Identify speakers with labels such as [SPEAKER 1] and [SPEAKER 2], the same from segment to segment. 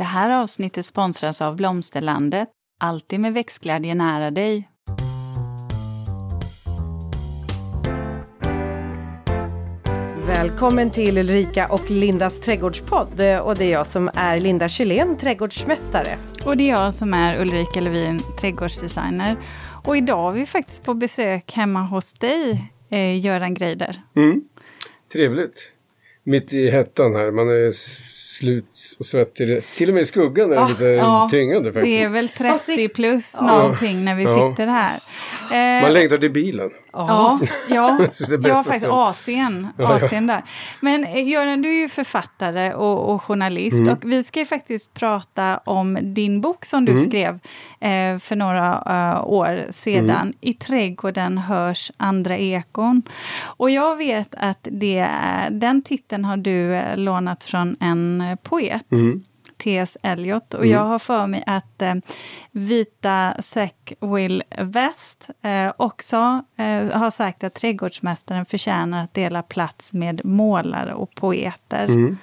[SPEAKER 1] Det här avsnittet sponsras av Blomsterlandet. Alltid med växtglädje nära dig.
[SPEAKER 2] Välkommen till Ulrika och Lindas trädgårdspodd. Och det är jag som är Linda Kjellén, trädgårdsmästare.
[SPEAKER 1] Och det är jag som är Ulrika Levin, trädgårdsdesigner. Och idag är vi faktiskt på besök hemma hos dig, eh, Göran Greider.
[SPEAKER 3] Mm. Trevligt. Mitt i hettan här. Man är slut och svettig. Till och med i skuggan är det lite ja, tyngande faktiskt.
[SPEAKER 1] Det är väl 30 plus ja. någonting när vi ja. sitter här.
[SPEAKER 3] Eh, Man längtar till bilen.
[SPEAKER 1] Ja, ja, ja faktiskt Asien, Asien där. Men eh, Göran, du är ju författare och, och journalist mm. och vi ska ju faktiskt prata om din bok som du mm. skrev eh, för några uh, år sedan. Mm. I trädgården hörs andra ekon. Och jag vet att det, den titeln har du uh, lånat från en poet. T.S. Eliot. Och mm. jag har för mig att eh, Vita Will West eh, också eh, har sagt att trädgårdsmästaren förtjänar att dela plats med målare och poeter. Mm.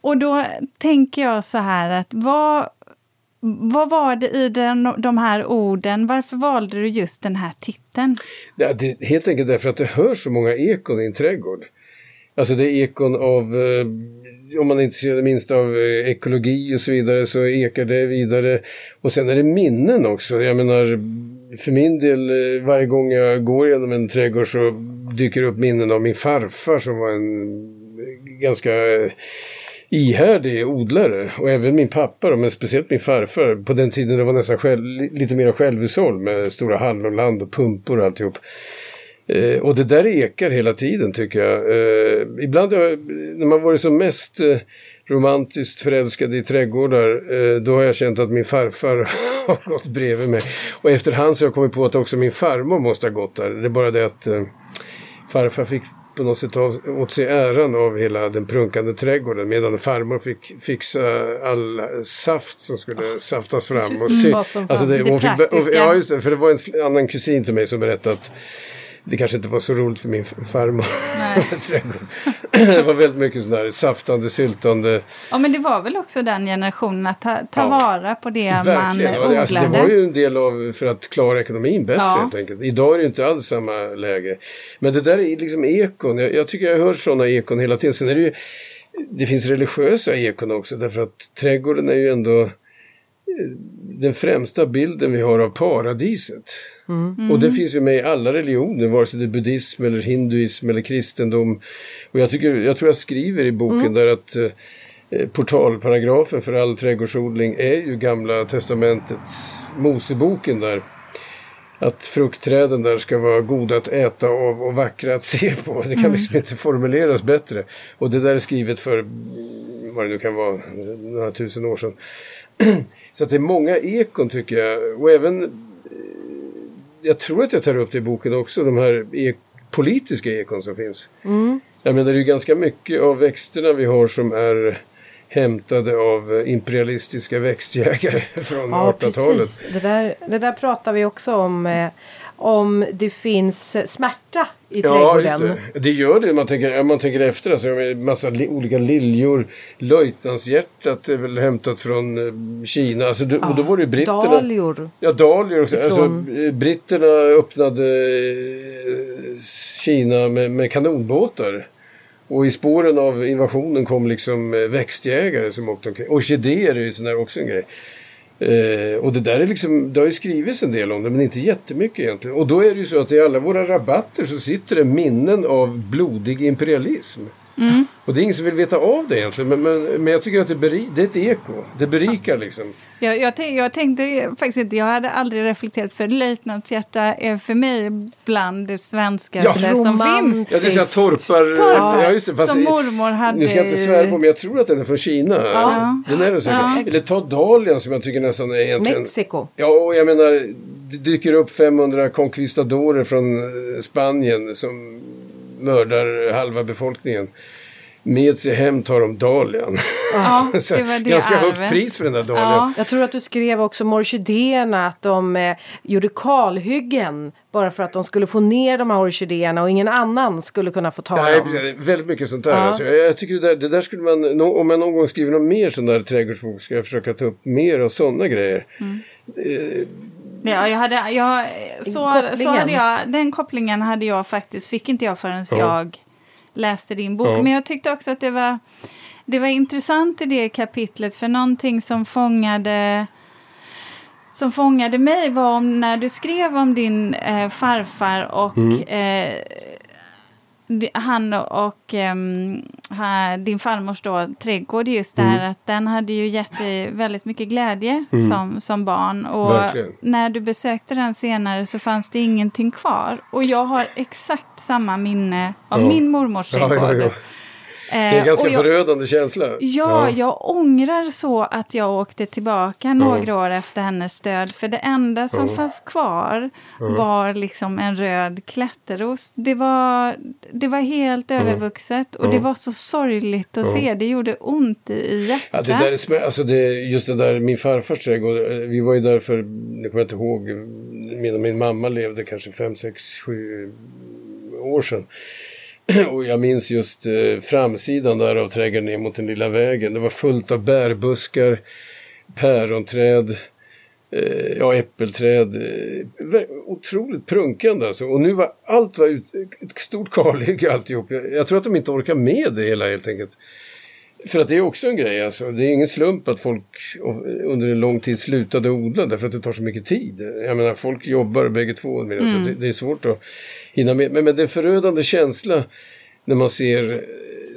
[SPEAKER 1] Och då tänker jag så här att vad, vad var det i den, de här orden? Varför valde du just den här titeln?
[SPEAKER 3] Ja, det, helt enkelt därför att det hörs så många ekon i en trädgård. Alltså det är ekon av eh, om man är intresserad minst av eh, ekologi och så vidare så ekar det vidare. Och sen är det minnen också. Jag menar, för min del, eh, varje gång jag går genom en trädgård så dyker det upp minnen av min farfar som var en eh, ganska ihärdig odlare. Och även min pappa, men speciellt min farfar. På den tiden det var nästan själv, lite mer självhushåll med stora hallonland och pumpor och alltihop. Eh, och det där ekar hela tiden tycker jag. Eh, ibland jag, när man varit som mest eh, romantiskt förälskad i trädgårdar, eh, då har jag känt att min farfar har gått bredvid mig. Och efterhand så har jag kommit på att också min farmor måste ha gått där. Det är bara det att eh, farfar fick på något sätt åt sig äran av hela den prunkande trädgården medan farmor fick fixa all saft som skulle saftas fram. Och se,
[SPEAKER 1] alltså det, det hon fick,
[SPEAKER 3] ja, just det, för det var en annan kusin till mig som berättade att det kanske inte var så roligt för min farmor. det var väldigt mycket sådär saftande, syltande.
[SPEAKER 1] Ja men det var väl också den generationen att ta, ta ja, vara på det verkligen. man odlade.
[SPEAKER 3] Alltså, det var ju en del av för att klara ekonomin bättre ja. helt enkelt. Idag är det inte alls samma läge. Men det där är liksom ekon. Jag, jag tycker jag hör sådana ekon hela tiden. Sen är det ju det finns religiösa ekon också därför att trädgården är ju ändå den främsta bilden vi har av paradiset. Mm. Och det finns ju med i alla religioner, vare sig det är buddhism eller hinduism eller kristendom. Och jag, tycker, jag tror jag skriver i boken mm. där att eh, portalparagrafen för all trädgårdsodling är ju gamla testamentet, Moseboken där. Att fruktträden där ska vara goda att äta av och vackra att se på. Det kan mm. liksom inte formuleras bättre. Och det där är skrivet för, vad det nu kan vara, några tusen år sedan. Så att det är många ekon tycker jag. Och även, eh, jag tror att jag tar upp det i boken också, de här e politiska ekon som finns. Mm. Jag menar det är ganska mycket av växterna vi har som är hämtade av imperialistiska växtjägare från ja, 1800-talet.
[SPEAKER 2] Det där, det där pratar vi också om. Eh, om det finns smärta i ja, trädgården.
[SPEAKER 3] Det. det gör det man tänker, man tänker efter. Alltså, en massa li, olika liljor. Löjtnantshjärtat är väl hämtat från eh, Kina. Alltså, ja, och då var det britterna.
[SPEAKER 2] Dahlior.
[SPEAKER 3] Ja, dahlior också. Ifrån... Alltså, britterna öppnade eh, Kina med, med kanonbåtar. Och i spåren av invasionen kom liksom eh, växtjägare som åkte omkring. Orkidéer är ju sån där också en grej. Eh, och det där är liksom, det har ju skrivits en del om det men inte jättemycket egentligen. Och då är det ju så att i alla våra rabatter så sitter det minnen av blodig imperialism. Mm. Och det är ingen som vill veta av det egentligen. Men, men, men jag tycker att det, beri, det är ett eko. Det berikar liksom.
[SPEAKER 1] Jag, jag, tänk, jag tänkte faktiskt inte, jag hade aldrig reflekterat för löjtnantshjärta är för mig bland det svenskaste ja, som finns.
[SPEAKER 3] Ja, det är såhär torpar...
[SPEAKER 1] torpar ja, just det, fast, som mormor hade.
[SPEAKER 3] Nu ska jag inte svära på men jag tror att den är från Kina. Ja. Den är det säkert. Ja. Eller ta dahlian som jag tycker nästan är egentligen...
[SPEAKER 2] Mexiko.
[SPEAKER 3] Ja, och jag menar det dyker upp 500 conquistadorer från Spanien som mördar halva befolkningen. med sig hem tar de dahlian.
[SPEAKER 1] Ja, det var det
[SPEAKER 3] Ganska
[SPEAKER 1] arvet.
[SPEAKER 3] högt pris för den där dahlian.
[SPEAKER 1] Ja.
[SPEAKER 2] Jag tror att du skrev också om orkidéerna att de eh, gjorde kalhyggen bara för att de skulle få ner de här orkidéerna och ingen annan skulle kunna få ta
[SPEAKER 3] Nej,
[SPEAKER 2] dem.
[SPEAKER 3] väldigt mycket sånt där.
[SPEAKER 2] Ja.
[SPEAKER 3] Alltså, jag, jag tycker det där, det där skulle man, om jag någon gång skriver någon mer sån där trädgårdsbok ska jag försöka ta upp mer av sådana grejer.
[SPEAKER 1] Ja, jag hade, jag, så, så hade jag, den kopplingen hade jag faktiskt, fick inte jag förrän
[SPEAKER 3] Ja.
[SPEAKER 1] jag läste din bok.
[SPEAKER 3] Ja.
[SPEAKER 1] Men jag tyckte också att det var, det var intressant i det kapitlet, för någonting som fångade som fångade mig var om när du skrev om din eh, farfar och eh, di- han och ha, din farmors då, trädgård just där att den hade ju gett dig väldigt mycket glädje som, som barn. Och
[SPEAKER 3] Verkligen.
[SPEAKER 1] när du besökte den senare så fanns det ingenting kvar. Och jag har exakt samma minne av
[SPEAKER 3] Ja.
[SPEAKER 1] min mormors trädgård.
[SPEAKER 3] ja, ja. Det är
[SPEAKER 1] Eh,
[SPEAKER 3] en ganska
[SPEAKER 1] jag-
[SPEAKER 3] förödande känsla.
[SPEAKER 1] Ja, jag ångrar så att jag åkte tillbaka några år efter hennes död. För det enda som
[SPEAKER 3] Ja.
[SPEAKER 1] fanns kvar var liksom en röd klätteros. Det var, det var helt övervuxet och det var så sorgligt att se. Det gjorde ont i- hjärtat.
[SPEAKER 3] Ja, det där är alltså det, just det där, min farfars trädgård, eh, vi var ju där för, nu kommer jag inte ihåg, medan min mamma levde kanske fem sex sju år sedan. Och jag minns just eh, framsidan där av trädgården ner mot den lilla vägen. Det var fullt av bärbuskar, päronträd, eh, ja äppelträd. Eh, otroligt prunkande alltså. Och nu var allt var ut, ett stort kalhygge alltihop. Jag, jag tror att de inte orkar med det hela helt enkelt. För att det är också en grej alltså. Det är ingen slump att folk under en lång tid slutade odla därför att det tar så mycket tid. Jag menar folk jobbar bägge två med det, så det, det är svårt att hinna med. Men, men det är en förödande känsla när man ser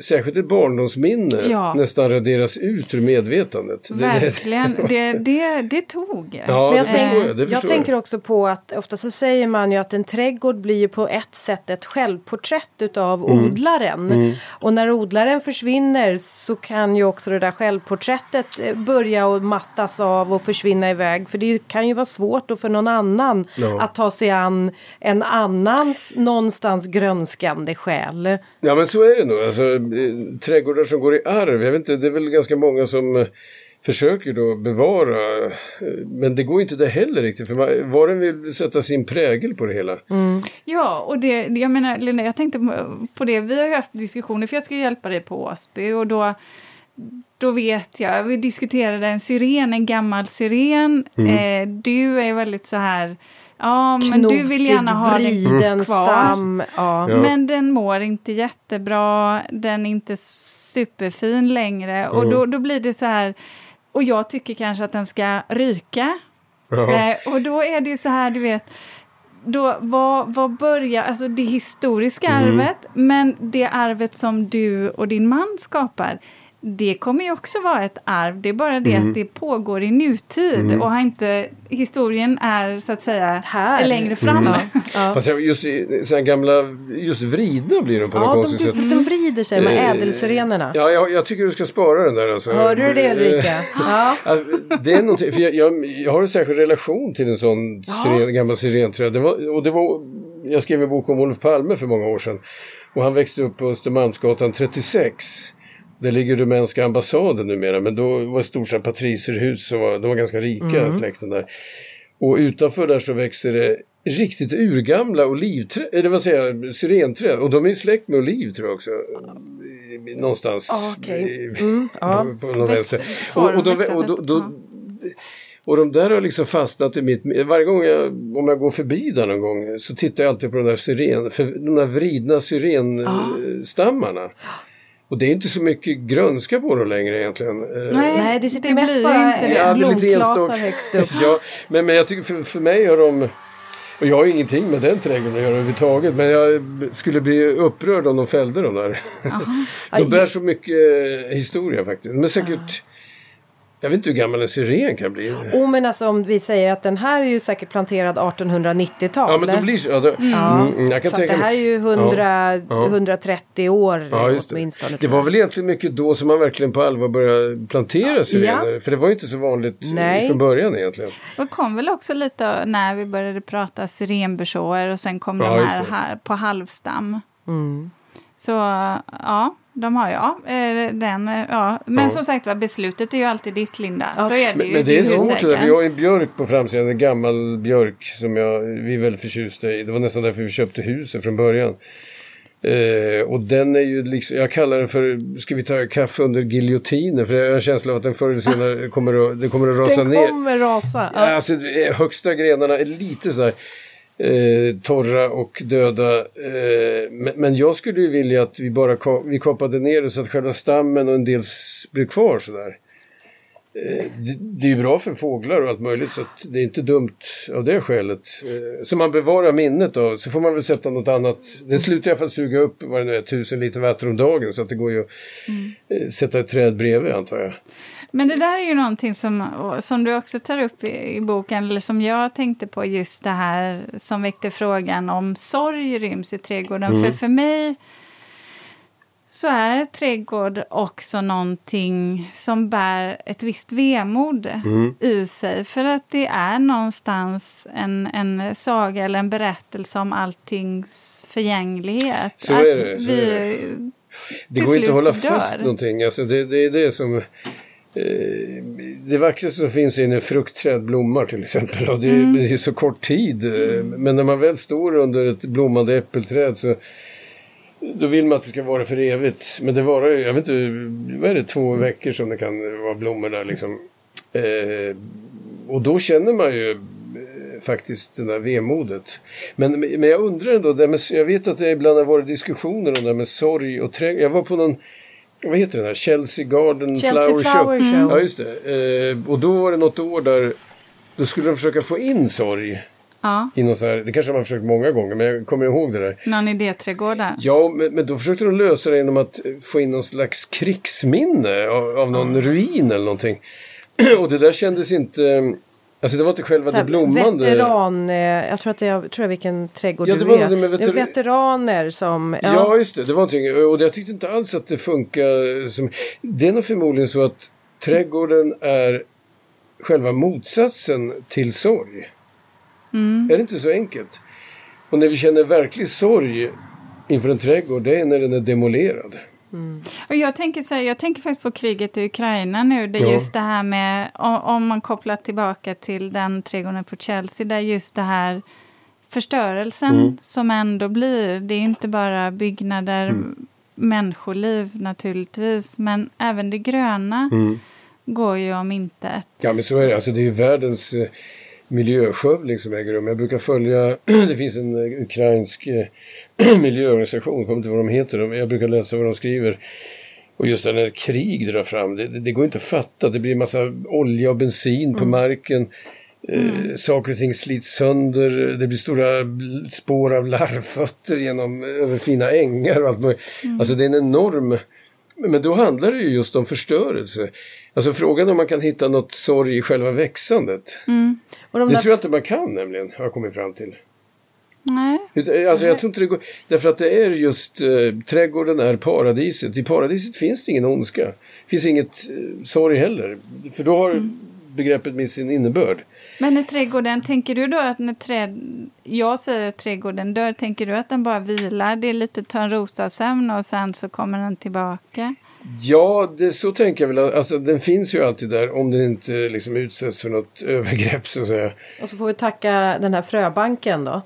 [SPEAKER 3] särskilt ett barndomsminne
[SPEAKER 1] Ja.
[SPEAKER 3] nästan raderas ut ur medvetandet. Det- det-
[SPEAKER 1] Verkligen, det, det, det tog.
[SPEAKER 3] Ja,
[SPEAKER 2] Men jag, tänk,
[SPEAKER 3] jag. Det
[SPEAKER 2] jag tänker också på att ofta så säger man ju att en trädgård blir ju på ett sätt ett självporträtt utav
[SPEAKER 3] Mm.
[SPEAKER 2] odlaren. Och när odlaren försvinner så kan ju också det där självporträttet eh, börja att mattas av och försvinna iväg. För det kan ju vara svårt då för någon annan
[SPEAKER 3] Ja.
[SPEAKER 2] att ta sig an en annans någonstans grönskande själ.
[SPEAKER 3] Ja men så är det nog. Alltså, eh, trädgårdar som går i arv. Jag vet inte, det är väl ganska många som eh, försöker då bevara. eh, Men det går inte det heller riktigt. För man- var och en vill sätta sin prägel på det hela.
[SPEAKER 1] Ja, och det, jag menar, Linda, jag tänkte på det. Vi har ju haft diskussioner, för jag ska hjälpa dig på Åsby och då, då vet jag, vi diskuterade en syren, en gammal syren. Eh, du är väldigt så här, ja men du vill gärna ha den kvar.
[SPEAKER 2] stam. Ja.
[SPEAKER 1] Men den mår inte jättebra, den är inte superfin längre. Och då, då blir det så här, och jag tycker kanske att den ska ryka.
[SPEAKER 3] Ja.
[SPEAKER 1] Eh, och då är det ju så här, du vet, då, vad, vad börjar, alltså det historiska arvet, men det arvet som du och din man skapar, det kommer ju också vara ett arv. Det är bara det att det pågår i nutid och har inte, historien är så att säga
[SPEAKER 2] Här.
[SPEAKER 1] längre fram.
[SPEAKER 2] Ja.
[SPEAKER 3] Fast jag- just i- så här gamla, just vridna blir de på
[SPEAKER 2] Ja,
[SPEAKER 3] något
[SPEAKER 2] de,
[SPEAKER 3] konstigt sätt.
[SPEAKER 2] de, de vrider sig, här
[SPEAKER 3] Eh,
[SPEAKER 2] ädelsyrenerna.
[SPEAKER 3] Ja, jag, jag tycker du ska spara den där alltså.
[SPEAKER 2] Hörde du det Ulrika? Ja.
[SPEAKER 3] Alltså, det är någonting, för jag, jag, jag har en särskild relation till en sån syren, gammal syrenträd. Det var, och det var, jag skrev en bok om Olof Palme för många år sedan. Och han växte upp på Östermalmsgatan 36. Där ligger rumänska ambassaden numera, men då var det så här patricerhus, och var, de var ganska rika släkten där. Och utanför där så växer det riktigt urgamla olivträd, eller vad säger jag, syrenträd. Och de är släkt med oliv tror jag också. Någonstans.
[SPEAKER 2] Ah, okej.
[SPEAKER 3] i-
[SPEAKER 2] Mm, ja.
[SPEAKER 3] på, på någon vänster.
[SPEAKER 1] får
[SPEAKER 3] Och, och, då,
[SPEAKER 1] växa
[SPEAKER 3] och, då,
[SPEAKER 1] rätt,
[SPEAKER 3] då, och de där har liksom fastnat i mitt... Varje gång jag, om jag går förbi där någon gång så tittar jag alltid på de där syren, de där vridna syrenstammarna. Och det är inte så mycket grönska på dem längre egentligen. Eh,
[SPEAKER 2] Nej, det sitter
[SPEAKER 1] det
[SPEAKER 2] mest bara
[SPEAKER 1] inte det.
[SPEAKER 3] Ja, det är lite
[SPEAKER 2] blomklasar högst upp.
[SPEAKER 3] ja, men, men jag tycker för, för mig har de... Och jag har ingenting med den trädgården att göra överhuvudtaget. Men jag skulle bli upprörd om de fällde de där. de bär så mycket eh, historia faktiskt. Men säkert... Jag vet inte hur gammal en syren kan bli.
[SPEAKER 2] Oh, men alltså om vi säger att den här är ju säkert planterad 1890-tal.
[SPEAKER 3] Ja, men då blir så... Ja, då,
[SPEAKER 2] Ja,
[SPEAKER 3] mm, mm, jag kan
[SPEAKER 2] så att det
[SPEAKER 3] tänka
[SPEAKER 2] här är ju 100,
[SPEAKER 3] Ja.
[SPEAKER 2] 130 år
[SPEAKER 3] Ja, just det.
[SPEAKER 2] åtminstone.
[SPEAKER 3] Det var väl egentligen mycket då som man verkligen på allvar började plantera syrener. För det var ju inte så vanligt
[SPEAKER 2] Nej.
[SPEAKER 3] från början egentligen.
[SPEAKER 1] Det kom väl också lite när vi började prata syrenbersåer och sen kom
[SPEAKER 3] Ja,
[SPEAKER 1] de här, här på halvstam.
[SPEAKER 2] Mm.
[SPEAKER 1] Så ja, de har ja, eh, den, eh, ja. Men ja. som sagt var, beslutet är ju alltid ditt Linda. Ja. Så är det
[SPEAKER 3] men,
[SPEAKER 1] ju.
[SPEAKER 3] Men det är svårt. Det. Vi har en björk på framsidan, en gammal björk som jag, vi är väldigt förtjusta i. Det var nästan därför vi köpte huset från början. Eh, och den är ju liksom, jag kallar den för, ska vi ta kaffe under giljotinen? För jag har en känsla av att den förr eller senare kommer att, det kommer att rasa ner.
[SPEAKER 2] Den kommer rasa.
[SPEAKER 3] Ja. Alltså, högsta grenarna är lite så här eh, torra och döda. Eh, men, men, jag skulle ju vilja att vi bara ka vi kapade ner det så att själva stammen och en del blir kvar sådär. Eh, det, det, är ju bra för fåglar och allt möjligt så det är inte dumt av det skälet. Eh, så man bevarar minnet då, så får man väl sätta något annat. Det slutar i alla fall suga upp vad det nu är, tusen liter vatten om dagen så att det går ju att mm. Eh, sätta ett träd bredvid antar jag.
[SPEAKER 1] Men det där är ju någonting som, som du också tar upp i, i, boken, eller som jag tänkte på just det här som väckte frågan om sorg ryms i trädgården. Mm. För för mig så är trädgård också någonting som bär ett visst vemod mm. i sig. För att det är någonstans en, en saga eller en berättelse om alltings förgänglighet.
[SPEAKER 3] Så är det. Så vi är det. det går inte att hålla dör. fast någonting. Alltså det, det är det som det vackraste som finns är när fruktträd blommar till exempel. Och det, mm. det är så kort tid. Mm. Men när man väl står under ett blommande äppelträd så då vill man att det ska vara för evigt. Men det varar ju, jag vet inte, vad är det, två veckor som det kan vara blommor där liksom. Eh, och då känner man ju eh, faktiskt det där vemodet. Men, men jag undrar ändå, det med, jag vet att det ibland har varit diskussioner om det här med sorg och trädgård. Jag var på någon vad heter den här? Chelsea Garden
[SPEAKER 2] Chelsea
[SPEAKER 3] Flower,
[SPEAKER 2] Flower Show.
[SPEAKER 3] Mm. Ja, just det. Eh, och då var det något år där då skulle de försöka få in sorg.
[SPEAKER 1] Ja.
[SPEAKER 3] I någon så här, det kanske de har försökt många gånger, men jag kommer ihåg det där.
[SPEAKER 1] Någon idéträdgård där?
[SPEAKER 3] Ja, men, men, då försökte de lösa det genom att få in någon slags krigsminne av, av någon mm. ruin eller någonting. och det där kändes inte Alltså det var inte själva det blommande.
[SPEAKER 2] Veteran, eh, jag tror att jag tror jag vilken trädgård ja, det du var är. Veter... Det är veteraner som...
[SPEAKER 3] Ja. ja, just det. Det var någonting. Och jag tyckte inte alls att det funkar som... Det är nog förmodligen så att trädgården är själva motsatsen till sorg.
[SPEAKER 1] Mm.
[SPEAKER 3] Är det inte så enkelt? Och när vi känner verklig sorg inför en trädgård, det är när den är demolerad.
[SPEAKER 1] Mm. Och jag, tänker så här, jag tänker faktiskt på kriget i Ukraina nu. Det är ja. just det här med, om man kopplar tillbaka till den trädgården på Chelsea, där just det här förstörelsen mm. som ändå blir. Det är inte bara byggnader, mm. människoliv naturligtvis, men även det gröna
[SPEAKER 3] mm.
[SPEAKER 1] går ju om intet.
[SPEAKER 3] Ja, men så är det. Alltså, det är ju världens eh, miljöskövling som äger rum. Jag brukar följa, det finns en eh, ukrainsk eh, miljöorganisation, jag kommer inte ihåg vad de heter, jag brukar läsa vad de skriver. Och just när krig drar fram, det, det, går inte att fatta. Det blir massa olja och bensin på mm. marken. Eh, mm. saker och ting slits sönder. Det blir stora spår av larvfötter genom, över fina ängar och allt möjligt. Mm. Alltså det är en enorm... Men då handlar det ju just om förstörelse. Alltså frågan om man kan hitta något sorg i själva växandet.
[SPEAKER 1] Mm.
[SPEAKER 3] De det tror jag inte man kan nämligen, har jag kommit fram till.
[SPEAKER 1] Nej.
[SPEAKER 3] Alltså jag tror inte det går, därför att det är just, eh, trädgården är paradiset. I paradiset finns det ingen ondska. Det finns inget eh, sorg heller. För då har mm. begreppet med sin innebörd.
[SPEAKER 1] Men när trädgården, tänker du då att när träd, jag säger att trädgården dör, tänker du att den bara vilar? Det är lite törnrosasömn och sen så kommer den tillbaka?
[SPEAKER 3] Ja, det, så tänker jag väl. Alltså, den finns ju alltid där om den inte liksom utsätts för något övergrepp så att säga.
[SPEAKER 2] Och så får vi tacka den här fröbanken då.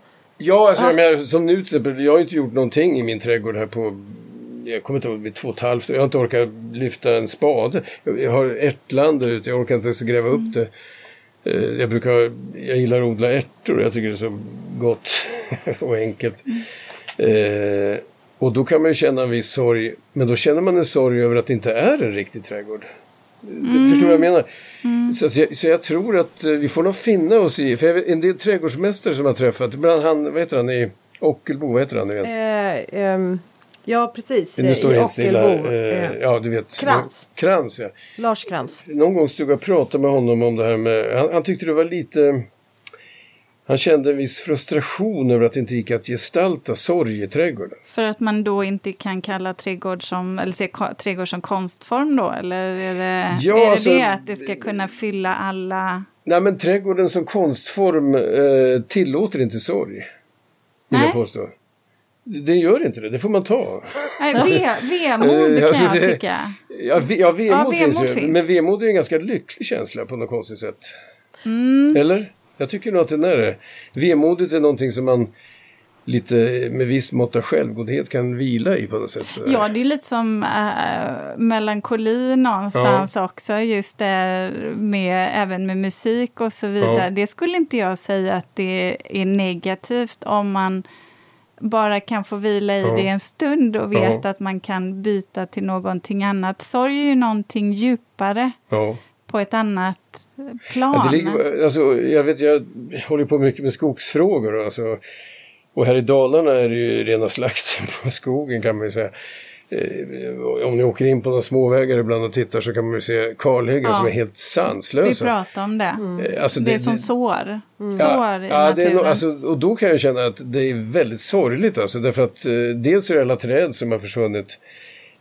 [SPEAKER 3] Ja, alltså, jag som nu till exempel, jag har inte gjort någonting i min trädgård här på jag kommer inte ihåg, vid två och ett halvt Jag har inte orkat lyfta en spade. Jag har ärtland där ute, jag orkar inte ens gräva upp mm. det. Eh, jag brukar, jag gillar att odla ärtor, jag tycker det är så gott och enkelt. Mm. Eh, och då kan man ju känna en viss sorg, men då känner man en sorg över att det inte är en riktig trädgård. Mm. Förstår du vad jag menar? Mm. Så, så, jag, så, jag, tror att eh, vi får nog finna oss i, för vet, en del trädgårdsmästare som jag träffat, ibland han, vad heter han i Ockelbo, vad heter han?
[SPEAKER 2] Eh, um, ja, precis.
[SPEAKER 3] Nu står helt stilla. Eh, ja, du vet.
[SPEAKER 2] Krantz.
[SPEAKER 3] Krantz, ja.
[SPEAKER 2] Lars Krantz.
[SPEAKER 3] Någon gång stod jag och pratade med honom om det här med, han, han tyckte det var lite han kände en viss frustration över att det inte gick att gestalta sorg i trädgården.
[SPEAKER 1] För att man då inte kan kalla trädgård som, eller se trädgård som konstform då? Eller är det ja, är det, alltså, det att det ska kunna fylla alla...
[SPEAKER 3] Nej men trädgården som konstform eh, tillåter inte sorg. Vill jag påstå. Det gör inte det, det får man ta.
[SPEAKER 1] Nej, vemod kan alltså, jag tycka.
[SPEAKER 3] Ja, ve, ja vemod, ja, finns ju. Men vemod är en ganska lycklig känsla på något konstigt sätt.
[SPEAKER 1] Mm.
[SPEAKER 3] Eller? Jag tycker nog att den är det. Vemodet är någonting som man lite med viss mått av självgodhet kan vila i på något sätt.
[SPEAKER 1] Sådär. Ja, det är lite som äh, melankoli någonstans ja. också. Just det med, även med musik och så vidare. Ja. Det skulle inte jag säga att det är negativt om man bara kan få vila i ja. det en stund och veta att man kan byta till någonting annat. Sorg är ju någonting djupare på ett annat plan.
[SPEAKER 3] Ja, ligger, alltså, jag, vet, jag håller på mycket med skogsfrågor. Alltså, och här i Dalarna är det ju rena slakten på skogen kan man ju säga. Eh, om ni åker in på några småvägar ibland och tittar så kan man ju se kalhyggen ja. som är helt sanslösa.
[SPEAKER 1] Vi pratar om det. Mm. Alltså det, det är som sår. Mm. Sår
[SPEAKER 3] ja, i ja, är no, alltså, Och då kan jag känna att det är väldigt sorgligt alltså. Därför att eh, dels är det alla träd som har försvunnit.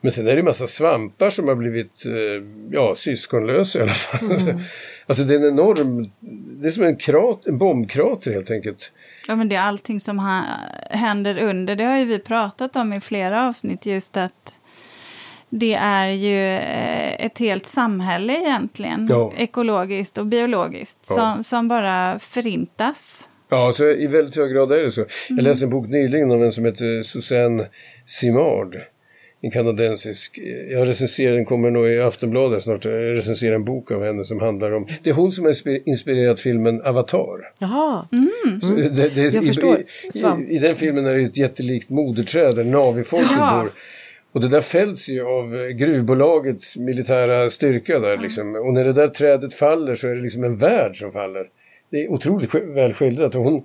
[SPEAKER 3] Men sen är det en massa svampar som har blivit eh, ja, syskonlösa i alla fall. Mm. alltså det är en enorm, det är som en, krat, en bombkrater helt enkelt.
[SPEAKER 1] Ja, men det är allting som ha, händer under. Det har ju vi pratat om i flera avsnitt, just att det är ju eh, ett helt samhälle egentligen, ja. ekologiskt och biologiskt, ja. som, som bara förintas.
[SPEAKER 3] Ja, så i väldigt hög grad är det så. Jag mm. läste en bok nyligen om en som heter Susanne Simard en kanadensisk, jag recenserar, den kommer nog i Aftonbladet snart, jag recenserar en bok av henne som handlar om, det är hon som har inspirerat filmen Avatar.
[SPEAKER 2] Jaha. Mm.
[SPEAKER 3] Det, det, jag i, förstår. I, i, I, den filmen är det ett jättelikt moderträd där Navifolket ja. bor. Och det där fälls ju av gruvbolagets militära styrka där liksom. Och när det där trädet faller så är det liksom en värld som faller. Det är otroligt väl skildrat. Och hon,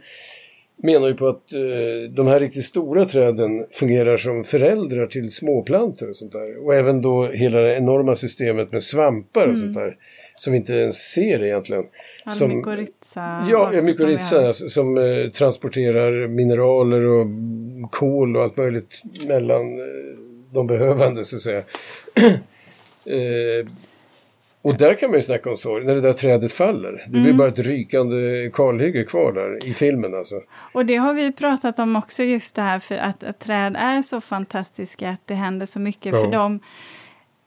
[SPEAKER 3] menar ju på att eh, de här riktigt stora träden fungerar som föräldrar till småplantor och sånt där. Och även då hela det enorma systemet med svampar och mm. sånt där. Som vi inte ens ser egentligen.
[SPEAKER 1] Som, mykorrhiza.
[SPEAKER 3] Ja, ja mykorrhiza som, som eh, transporterar mineraler och kol och allt möjligt mellan eh, de behövande så att säga. och där kan man ju snacka om sorg, när det där trädet faller. Det blir mm. bara ett rykande kalhygge kvar där i filmen alltså.
[SPEAKER 1] Och det har vi pratat om också, just det här för att, att träd är så fantastiska, att det händer så mycket ja. för dem.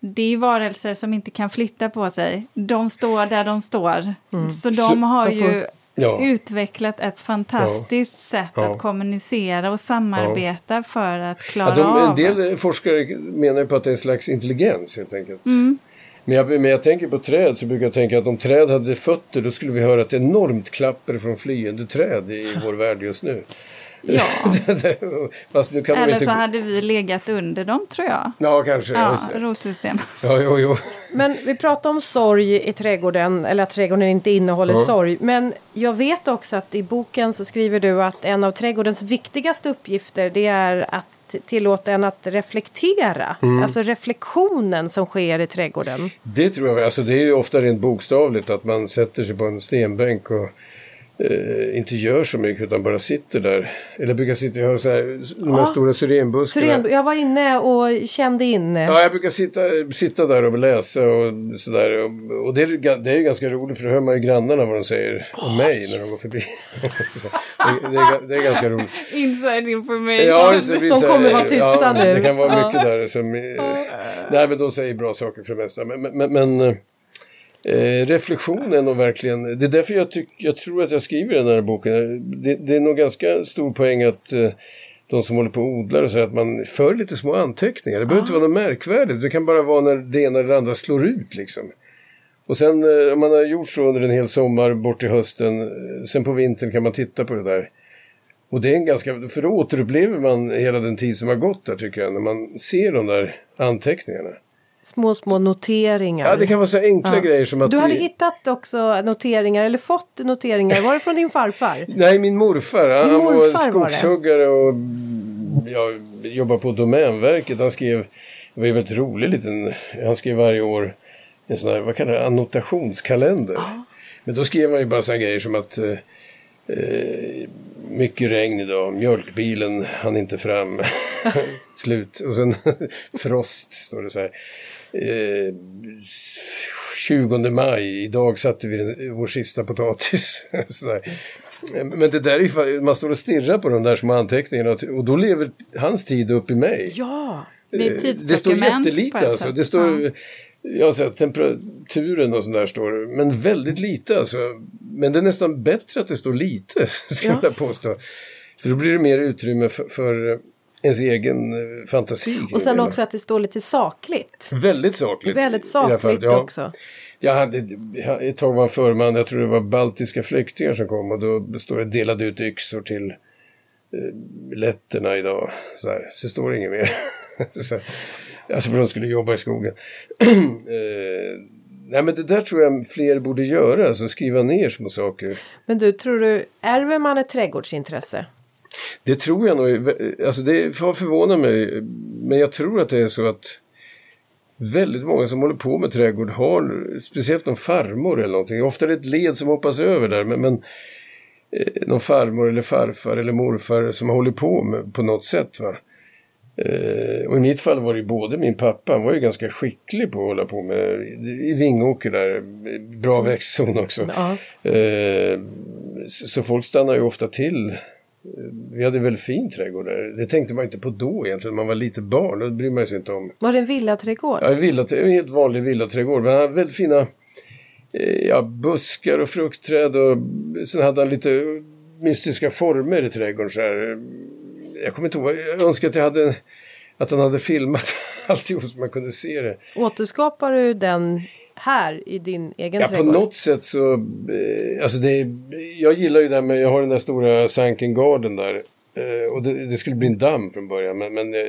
[SPEAKER 1] Det är varelser som inte kan flytta på sig. De står där de står. Mm. Så de så, har får... ju ja. utvecklat ett fantastiskt ja. sätt ja. att kommunicera och samarbeta för att klara de,
[SPEAKER 3] av. En del forskare menar på att det är en slags intelligens helt enkelt.
[SPEAKER 1] Mm.
[SPEAKER 3] Men jag, men jag tänker på träd så brukar jag tänka att om träd hade fötter då skulle vi höra ett enormt klapper från flyende träd i vår värld just nu.
[SPEAKER 1] Ja. Fast nu kan Eller inte... så hade vi legat under dem tror jag.
[SPEAKER 3] Ja, kanske.
[SPEAKER 1] Ja, rotsystem.
[SPEAKER 3] Ja, jo, jo.
[SPEAKER 2] Men vi pratar om sorg i trädgården, eller att trädgården inte innehåller ja. sorg. Men jag vet också att i boken så skriver du att en av trädgårdens viktigaste uppgifter det är att tillåta en att reflektera. Mm. Alltså reflektionen som sker i trädgården.
[SPEAKER 3] Det tror jag. Alltså det är ju ofta rent bokstavligt att man sätter sig på en stenbänk och eh, inte gör så mycket utan bara sitter där. Eller brukar sitta, jag har så här, de här stora syrenbuskarna. Syren,
[SPEAKER 2] jag var inne och kände in.
[SPEAKER 3] Ja, jag brukar sitta, sitta där och läsa och sådär. Och, och det, är, det är ganska roligt för då hör man ju grannarna vad de säger om mig när de går förbi. det, det, är, det, är, ganska roligt.
[SPEAKER 1] Inside information.
[SPEAKER 3] Ja, det,
[SPEAKER 2] de kommer vara tysta
[SPEAKER 3] ja,
[SPEAKER 2] nu.
[SPEAKER 3] Det kan vara mycket där som... nej, men de säger bra saker för det mesta. men, men, men eh, reflektionen och verkligen, det är därför jag, tyck, jag tror att jag skriver den här boken. Det, det är nog ganska stor poäng att eh, de som håller på och odlar och så att man för lite små anteckningar. Det behöver ah. inte vara något märkvärdigt, det kan bara vara när det ena eller det andra slår ut liksom. Och sen eh, om man har gjort så under en hel sommar bort till hösten, eh, sen på vintern kan man titta på det där. Och det är en ganska, för då återupplever man hela den tid som har gått där tycker jag, när man ser de där anteckningarna
[SPEAKER 2] små, små noteringar.
[SPEAKER 3] Ja, det kan vara så enkla ja. grejer som att...
[SPEAKER 2] Du hade vi... hittat också noteringar, eller fått noteringar. Var det från din farfar?
[SPEAKER 3] Nej, min morfar. Din han morfar var skogshuggare var och jag jobbade på Domänverket. Han skrev, det var ju väldigt rolig liten, han skrev varje år en sån här, vad kallar det, annotationskalender. Ja. Men då skrev han ju bara sådana grejer som att eh, eh, mycket regn idag, mjölkbilen hann inte fram. Slut. Och sen frost står det så här. Eh, 20 maj, idag satte vi vår sista potatis. Men det där är ju, man står och stirrar på de där små anteckningarna och då lever hans tid upp i mig.
[SPEAKER 2] Ja,
[SPEAKER 1] det är ett Det står
[SPEAKER 3] jättelite alltså. Det står, ja. Ja, så temperaturen och sådär står men väldigt lite alltså. Men det är nästan bättre att det står lite, skulle ja. jag påstå. För då blir det mer utrymme för, för ens egen eh, fantasi.
[SPEAKER 2] Och sen också att det står lite sakligt.
[SPEAKER 3] Väldigt sakligt.
[SPEAKER 2] Väldigt sakligt ja. också.
[SPEAKER 3] Jag hade, ett tag var förman, jag tror det var baltiska flyktingar som kom och då står det delade ut yxor till eh, letterna idag. Så, här, så står det inget mer. så, alltså för de skulle jobba i skogen. eh, nej men det där tror jag fler borde göra, alltså skriva ner små saker.
[SPEAKER 2] Men du, tror du, ärver man ett trädgårdsintresse?
[SPEAKER 3] Det tror jag nog, alltså det har förvånat mig, men jag tror att det är så att väldigt många som håller på med trädgård har, speciellt någon farmor eller någonting, ofta är det ett led som hoppas över där, men, men eh, någon farmor eller farfar eller morfar som har hållit på med på något sätt. Va? Eh, och i mitt fall var det både min pappa, han var ju ganska skicklig på att hålla på med, i Vingåker där, bra växtzon också. Ja. Eh, så, så folk stannar ju ofta till vi hade väldigt fin trädgård där. Det tänkte man inte på då egentligen. Man var lite barn. Det bryr man sig inte om.
[SPEAKER 2] Var det en villaträdgård?
[SPEAKER 3] Ja, en, villa, en helt vanlig villaträdgård. Men han hade väldigt fina eh, ja, buskar och fruktträd. Och sen hade han lite mystiska former i trädgården. Så här. Jag kommer inte ihåg. Jag önskar att jag hade att han hade filmat alltihop så man kunde se det.
[SPEAKER 2] Återskapar du den här i din egen
[SPEAKER 3] ja,
[SPEAKER 2] trädgård?
[SPEAKER 3] På något sätt så... Eh, alltså det, jag gillar ju det här med... Jag har den där stora Sunken Garden där. Eh, och det, det, skulle bli en damm från början. Men, men eh,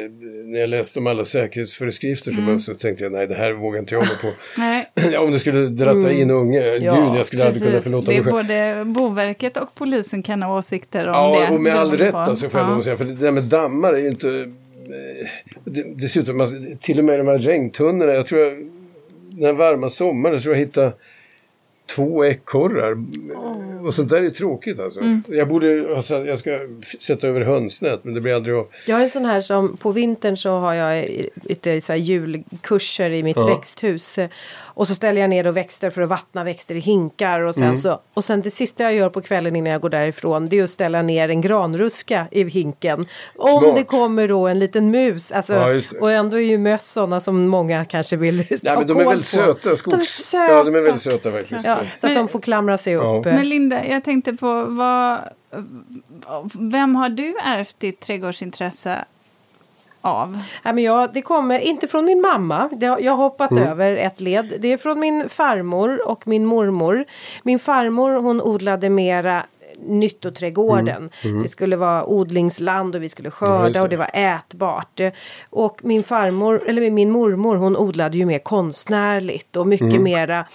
[SPEAKER 3] när jag läste om alla säkerhetsföreskrifter mm. så, så tänkte jag nej, det här vågar inte jag hålla på.
[SPEAKER 1] nej.
[SPEAKER 3] om det skulle dratta mm. in unge. Ja, Gud, jag skulle precis. aldrig kunna förlåta
[SPEAKER 1] mig själv. Både Boverket och polisen kan ha åsikter om
[SPEAKER 3] ja,
[SPEAKER 1] det.
[SPEAKER 3] Ja, och med all rätt alltså, får jag ja. säga. För det där med dammar är ju inte... Dessutom, till och med de här regntunnorna. Jag tror jag den varma sommaren så jag hittade två ekorrar. Oh. Och sånt där är tråkigt alltså. Mm. Jag borde, alltså, jag ska sätta över hönsnät men det blir aldrig av.
[SPEAKER 2] Jag är en sån här som på vintern så har jag lite så här julkurser i mitt ja. växthus. Och så ställer jag ner då växter för att vattna växter i hinkar och sen mm. så och sen det sista jag gör på kvällen innan jag går därifrån det är att ställa ner en granruska i hinken. Smart. Om det kommer då en liten mus, alltså, ja, och ändå är ju möss sådana som många kanske vill ta
[SPEAKER 3] ja, men de är väldigt söta, skogs... De är söta. Ja, de är väldigt söta verkligen. Ja,
[SPEAKER 2] så men, att de får klamra sig upp.
[SPEAKER 1] Men Linda, jag tänkte på vad vem har du ärvt ditt trädgårdsintresse av?
[SPEAKER 2] Ja, men jag, det kommer inte från min mamma. Det, jag har hoppat mm. över ett led. Det är från min farmor och min mormor. Min farmor hon odlade mera nyttoträdgården. Mm. Mm. Det skulle vara odlingsland och vi skulle skörda ja, och det var ätbart. Och min farmor, eller min mormor, hon odlade ju mer konstnärligt och mycket mm. mera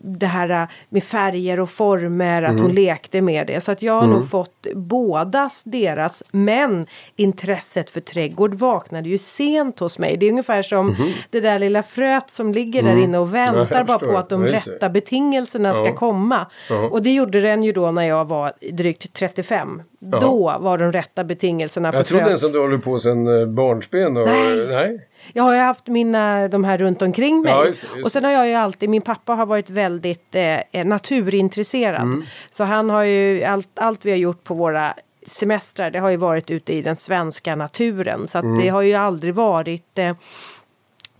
[SPEAKER 2] det här eh, med färger och former, att mm. hon lekte med det. Så att jag har mm. nog fått bådas deras, men intresset för trädgård vaknade ju sent hos mig. Det är ungefär som mm. det där lilla fröet som ligger där mm. inne och väntar bara på att de rätta betingelserna ja. ska komma. Ja. Och det gjorde den ju då när jag var drygt 35. Ja. Då var de rätta betingelserna för
[SPEAKER 3] Jag trodde ens att du håller på sedan eh, barnsben. Och,
[SPEAKER 2] nej. nej. Jag har ju haft mina, de här runt omkring mig. Ja, just det, just och sen har jag ju alltid, min pappa har varit väldigt eh, eh, naturintresserad. Mm. Så han har ju, allt, allt vi har gjort på våra semestrar, det har ju varit ute i den svenska naturen. Så att mm. det har ju aldrig varit eh,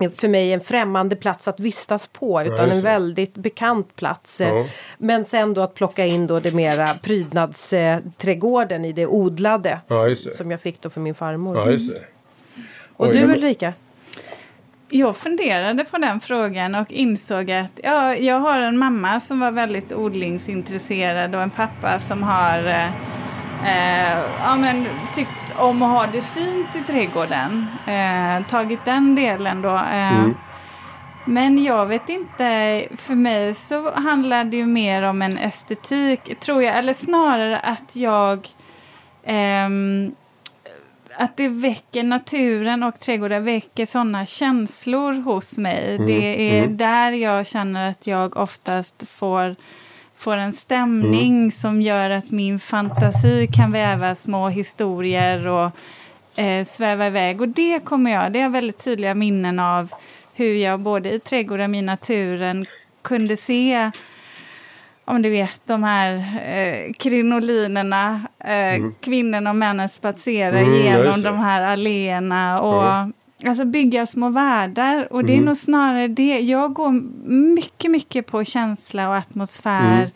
[SPEAKER 2] för mig en främmande plats att vistas på utan ja, en väldigt bekant plats. Ja. Men sen då att plocka in då det mera prydnadsträdgården i det odlade ja, det. som jag fick då för min farmor.
[SPEAKER 3] Och
[SPEAKER 2] Oj, du Ulrika?
[SPEAKER 1] Jag funderade på den frågan och insåg att ja, jag har en mamma som var väldigt odlingsintresserad och en pappa som har eh, eh, ja, men, tyckt om att ha det fint i trädgården. Eh, tagit den delen då. Eh, mm. Men jag vet inte, för mig så handlar det ju mer om en estetik, tror jag, eller snarare att jag ehm, att det väcker naturen och trädgården väcker sådana känslor hos mig. Mm, det är mm. där jag känner att jag oftast får, får en stämning mm. som gör att min fantasi kan väva små historier och eh, sväva iväg. Och det kommer jag, det är väldigt tydliga minnen av hur jag både i trädgården och i naturen kunde se om du vet de här eh, krinolinerna, eh, mm. kvinnorna och männen spatserar mm, genom de här alléerna och ja. alltså bygga små världar. Och det är mm. nog snarare det, jag går mycket, mycket på känsla och atmosfär. Mm.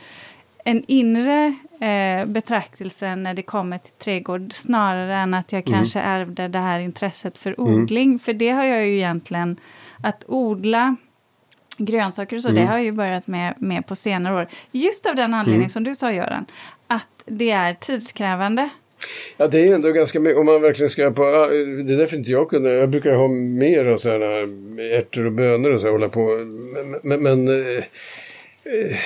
[SPEAKER 1] En inre eh, betraktelse när det kommer till trädgård snarare än att jag mm. kanske ärvde det här intresset för mm. odling. För det har jag ju egentligen, att odla grönsaker och så, mm. det har jag ju börjat med, med på senare år. Just av den anledningen mm. som du sa Göran, att det är tidskrävande.
[SPEAKER 3] Ja det är ändå ganska mycket, om man verkligen ska på, det är därför inte jag kunde, jag brukar ha mer av sådana ärtor och bönor och så hålla på. Men, men, men eh, eh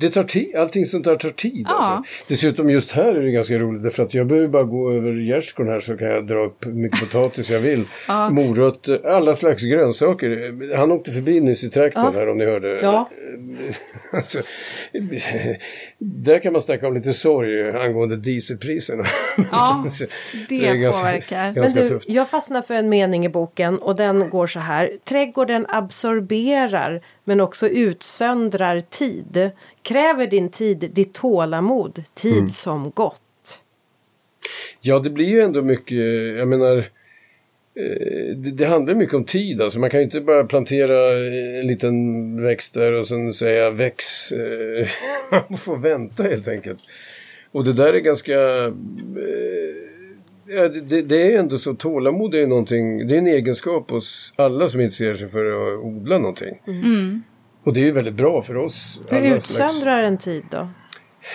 [SPEAKER 3] det tar tid, allting sånt där tar tid. Ja. Alltså. Dessutom just här är det ganska roligt därför att jag behöver bara gå över gärdsgården här så kan jag dra upp mycket potatis jag vill. Ja. Morötter, alla slags grönsaker. Han åkte förbi nyss i trakten ja. här om ni hörde. Ja. Alltså, där kan man snacka om lite sorg angående dieselpriserna.
[SPEAKER 1] Ja, det, det ganska, påverkar.
[SPEAKER 2] Ganska Men du, tufft. jag fastnar för en mening i boken och den går så här. Trädgården absorberar men också utsöndrar tid. Kräver din tid ditt tålamod, tid mm. som gått?
[SPEAKER 3] Ja, det blir ju ändå mycket, jag menar, eh, det, det, handlar mycket om tid. Alltså man kan ju inte bara plantera en liten växt där och sen säga väx. Eh, man får vänta helt enkelt. Och det där är ganska... Eh, ja, det, det, är ändå så, tålamod är någonting, det är en egenskap hos alla som intresserar sig för att odla någonting. Mm. Och det är ju väldigt bra för oss.
[SPEAKER 2] Hur utsöndrar en tid då?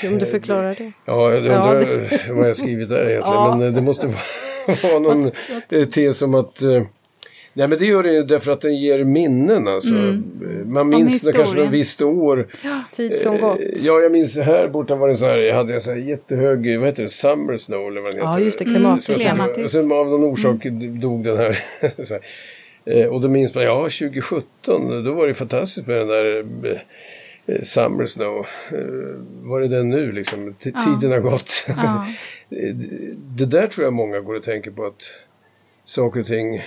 [SPEAKER 2] Om du förklarar det.
[SPEAKER 3] Ja, jag undrar ja, det... vad jag skrivit där egentligen. ja. Men det måste vara någon tes om att Nej men det gör det ju därför att den ger minnen alltså. Mm. Man minns när kanske något visst år.
[SPEAKER 2] Ja, tid som eh, gått.
[SPEAKER 3] Ja, jag minns här borta var det så här, jag hade en så här jättehög, vad heter det, Summer Snow eller vad den
[SPEAKER 2] heter. Ja, just det, klimatis. Mm, klimatis.
[SPEAKER 3] Och sen av någon orsak mm. dog den här. Eh, och då minns man, ja 2017, då var det fantastiskt med den där eh, Summer Snow. Var är den nu liksom? T ja. Tiden har gått. Ja. det där tror jag många går och tänker på att saker och ting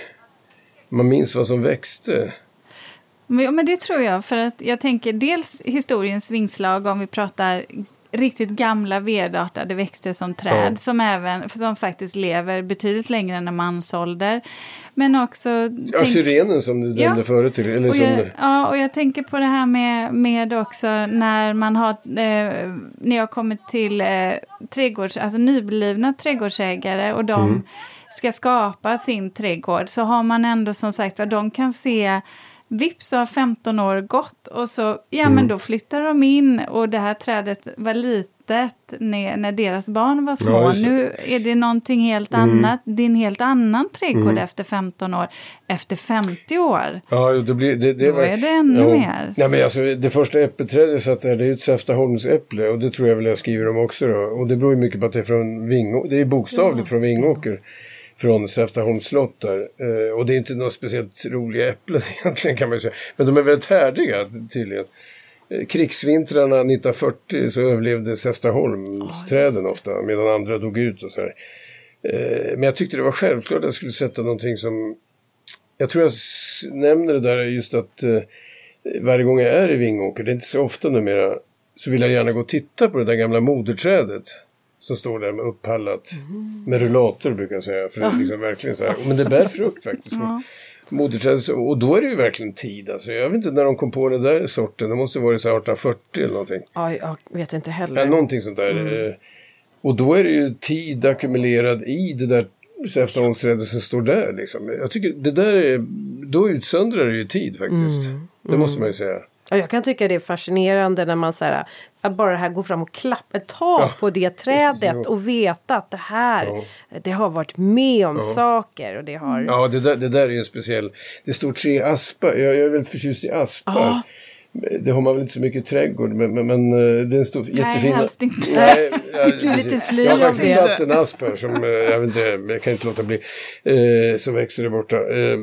[SPEAKER 3] man minns vad som växte.
[SPEAKER 1] Men, men det tror jag, för att jag tänker dels historiens vingslag om vi pratar riktigt gamla vedartade växter som träd ja. som, även, som faktiskt lever betydligt längre än en mansålder. Men också...
[SPEAKER 3] Ja, tänk, syrenen som du nämnde ja, förut. Eller
[SPEAKER 1] och
[SPEAKER 3] som,
[SPEAKER 1] jag, ja, och jag tänker på det här med, med också när man har, eh, när jag kommit till eh, trädgårds, alltså nyblivna trädgårdsägare och de mm ska skapa sin trädgård så har man ändå som sagt vad de kan se Vips har 15 år gått och så, ja mm. men då flyttar de in och det här trädet var litet när, när deras barn var små. Ja, nu är det någonting helt mm. annat, det är en helt annan trädgård mm. efter 15 år. Efter 50 år,
[SPEAKER 3] ja, det blir, det, det
[SPEAKER 1] då var, är det ännu ja. mer.
[SPEAKER 3] Ja, men alltså, det första äppelträdet jag satt där, det är ett Säftaholmsäpple och det tror jag väl jag skriver om också. Då. Och det beror ju mycket på att det är från Vingåker, det är bokstavligt från Vingåker från Säftaholms slott där. Eh, och det är inte några speciellt roliga äpplen egentligen kan man säga. Men de är väldigt härdiga tydligen. Eh, krigsvintrarna 1940 så överlevde Säftaholmsträden oh, ofta medan andra dog ut och så här. Eh, men jag tyckte det var självklart att jag skulle sätta någonting som... Jag tror jag nämner det där just att eh, varje gång jag är i Vingåker, det är inte så ofta numera, så vill jag gärna gå och titta på det där gamla moderträdet som står där med uppallat. Mm. Med rullator brukar jag säga. För det är liksom verkligen så här. Men det bär frukt faktiskt. Ja. Moderträd, och då är det ju verkligen tid. Alltså, jag vet inte när de kom på den där sorten. Det måste vara 1840 eller någonting.
[SPEAKER 2] Ja, jag vet inte heller.
[SPEAKER 3] Ja, någonting sånt där. Mm. Eh, och då är det ju tid ackumulerad i det där säftaholmsträdet som står där. Liksom. Jag tycker det där är, då utsöndrar det ju tid faktiskt. Mm. Det måste man ju säga.
[SPEAKER 2] Och jag kan tycka det är fascinerande när man så här, att bara det här går fram och klappa, ta ja. på det trädet och veta att det här, ja. det har varit med om ja. saker. Och det, har...
[SPEAKER 3] Ja, det där, det där är en speciell, det står tre aspar, jag, jag är väldigt förtjust i aspar. Det har man väl inte så mycket i trädgård men, men, men eh, det är en stor,
[SPEAKER 1] jättefin... Nej, helst inte. Nej,
[SPEAKER 2] jag, det blir lite sly
[SPEAKER 3] Jag har faktiskt satt en asp här som, eh, jag vet inte, jag kan inte låta bli, eh, som växer där borta. Eh,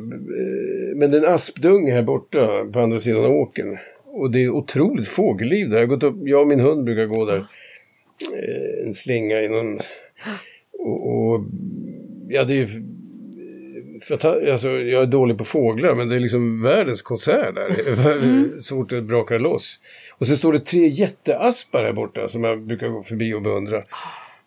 [SPEAKER 3] men det är en aspdung här borta på andra sidan åkern. Och det är otroligt fågelliv där. Jag, gått upp, jag och min hund brukar gå där. Eh, en slinga i någon... Och, och, ja, det är alltså, jag är dålig på fåglar men det är liksom världens konsert där. Mm. så fort det brakar loss. Och så står det tre jätteaspar här borta som jag brukar gå förbi och beundra.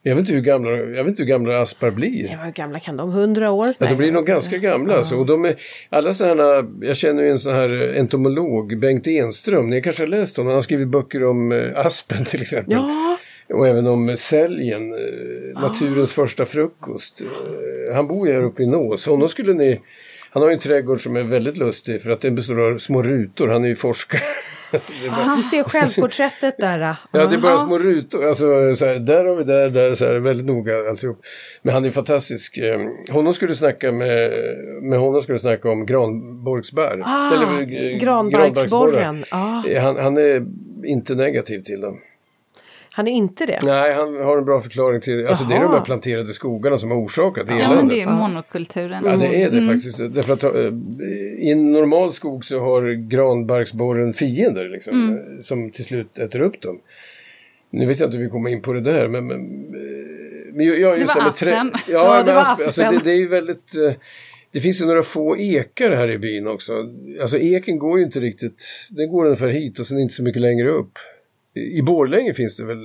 [SPEAKER 3] Jag vet inte hur gamla, jag vet inte hur gamla aspar blir.
[SPEAKER 2] Ja, hur gamla kan de? Hundra år?
[SPEAKER 3] Ja, de blir nog ganska gamla. Ja. Alltså. Och de är, alla sådana, jag känner ju en sån här entomolog, Bengt Enström. Ni kanske har läst honom? Han har skrivit böcker om eh, aspen till exempel.
[SPEAKER 2] Ja.
[SPEAKER 3] Och även om säljen, eh, naturens ah. första frukost. Eh, han bor ju här uppe i Nås. Honom skulle ni... Han har ju en trädgård som är väldigt lustig för att den består av små rutor. Han är ju forskare.
[SPEAKER 2] Bara... Du ser självporträttet där.
[SPEAKER 3] ja, det är bara små rutor. Alltså, så här, där har vi där, där, så här, väldigt noga alltihop. Men han är fantastisk. Eh, honom skulle snacka med, med honom skulle snacka om granborgsbär.
[SPEAKER 2] Ah, Eller, granbarksborren. Ah.
[SPEAKER 3] Han, han är inte negativ till dem.
[SPEAKER 2] Han är inte det?
[SPEAKER 3] Nej, han har en bra förklaring till Alltså det är de här planterade skogarna som har orsakat
[SPEAKER 1] eländet. Ja, men det är monokulturen.
[SPEAKER 3] Ja, det är det mm. faktiskt. Därför att äh, i en normal skog så har granbarksborren fiender liksom, mm. som till slut äter upp dem. Nu vet jag inte hur vi kommer in på det där, men... men, men ja,
[SPEAKER 1] just det var aspen.
[SPEAKER 3] Ja, ja, det var aspen. Alltså, det, det, är ju väldigt... Eh, det finns ju några få ekar här i byn också. Alltså eken går ju inte riktigt... Den går ungefär hit och sen inte så mycket längre upp. I Borlänge finns det väl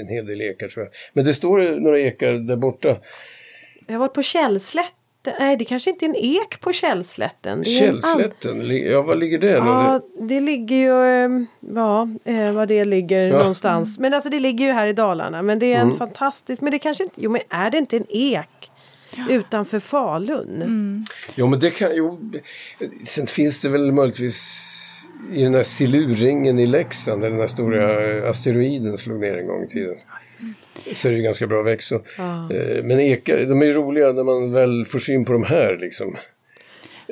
[SPEAKER 3] en hel del ekar tror jag. Men det står några ekar där borta.
[SPEAKER 2] Jag har varit på Källslätten. Nej, det kanske inte är en ek på Källslätten.
[SPEAKER 3] Källslätten? Ja, var ligger det?
[SPEAKER 2] Ja, det ligger ju... Ehm, ja, eh, var det ligger ja. någonstans. Men alltså det ligger ju här i Dalarna. Men det är en mm. fantastisk... Men det kanske inte... Jo, men är det inte en ek? Utanför Falun? Mm.
[SPEAKER 3] Jo, men det kan... Jo, sen finns det väl möjligtvis i den här silurringen i Leksand, där den här stora asteroiden slog ner en gång i tiden. Så är det ju ganska bra växt. Ja. Men ekar, de är ju roliga när man väl får syn på de här liksom.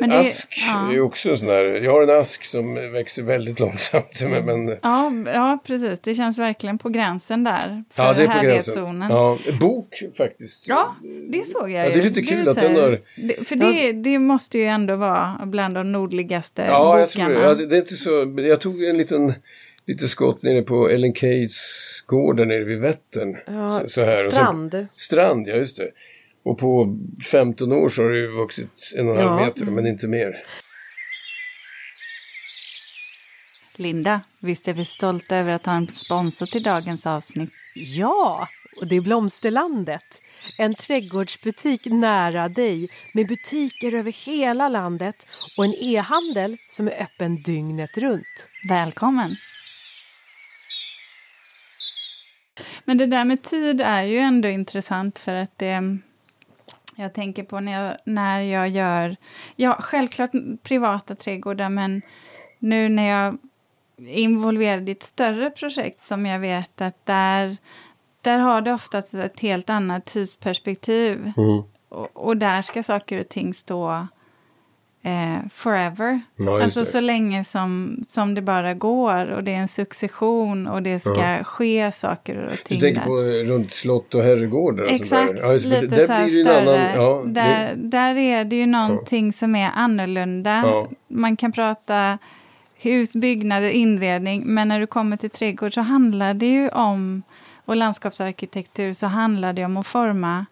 [SPEAKER 3] Men det, ask ja. är också sån här, jag har en ask som växer väldigt långsamt. Men, men...
[SPEAKER 1] Ja, ja, precis. Det känns verkligen på gränsen där. För ja, det är på gränsen.
[SPEAKER 3] Ja, bok faktiskt.
[SPEAKER 1] Ja, det såg jag
[SPEAKER 3] ja, Det är lite kul att den har...
[SPEAKER 1] Det, för det, det måste ju ändå vara bland de nordligaste ja, bokarna.
[SPEAKER 3] Jag tror det. Ja, det, det är inte så... Jag tog en liten lite skott nere på Ellen Kates gård där nere vid Vättern.
[SPEAKER 2] Ja, så, så här. Strand. Så,
[SPEAKER 3] strand, ja just det. Och på 15 år så har det ju vuxit en och en halv meter, men inte mer.
[SPEAKER 1] Linda, visst är vi stolta över att ha en sponsor till dagens avsnitt?
[SPEAKER 2] Ja, och det är Blomsterlandet. En trädgårdsbutik nära dig med butiker över hela landet och en e-handel som är öppen dygnet runt.
[SPEAKER 1] Välkommen! Men det där med tid är ju ändå intressant för att det jag tänker på när jag, när jag gör, ja självklart privata trädgårdar men nu när jag är involverad i ett större projekt som jag vet att där, där har det oftast ett helt annat tidsperspektiv. Mm. Och, och, där ska saker och ting stå eh, forever. Ja, alltså så länge som, som det bara går och det är en succession och det ska ja. ske saker och ting.
[SPEAKER 3] Du tänker där. på runt slott och herrgårdar?
[SPEAKER 1] Exakt, ja, lite där så här större. Annan, där, det... där är det ju någonting som är annorlunda. Man kan prata hus, byggnader, inredning men när du kommer till trädgård så handlar det ju om och landskapsarkitektur så handlar det om att forma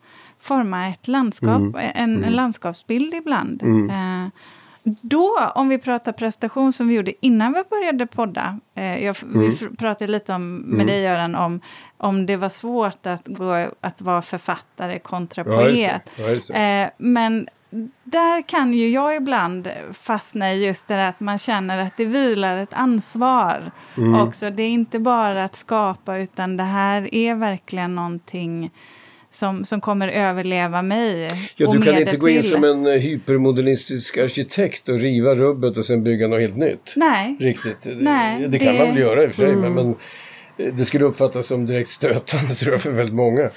[SPEAKER 1] forma ett landskap, mm. en, en, mm. landskapsbild ibland. Mm. Eh, då, om vi pratar prestation som vi gjorde innan vi började podda. Eh, jag, mm. Vi pratade lite om, med mm. dig Göran om, om det var svårt att, gå, att vara författare kontra poet. Ja, ja, eh, men där kan ju jag ibland fastna i just det där att man känner att det vilar ett ansvar mm. också. Det är inte bara att skapa utan det här är verkligen någonting som, som kommer överleva mig.
[SPEAKER 3] Ja, du kan inte gå in som en eh, hypermodernistisk arkitekt och riva rubbet och sen bygga något helt nytt.
[SPEAKER 1] Nej.
[SPEAKER 3] Riktigt. Nej, det, det kan man väl göra i och för sig, mm. men, men det skulle uppfattas som direkt stötande tror jag för väldigt många.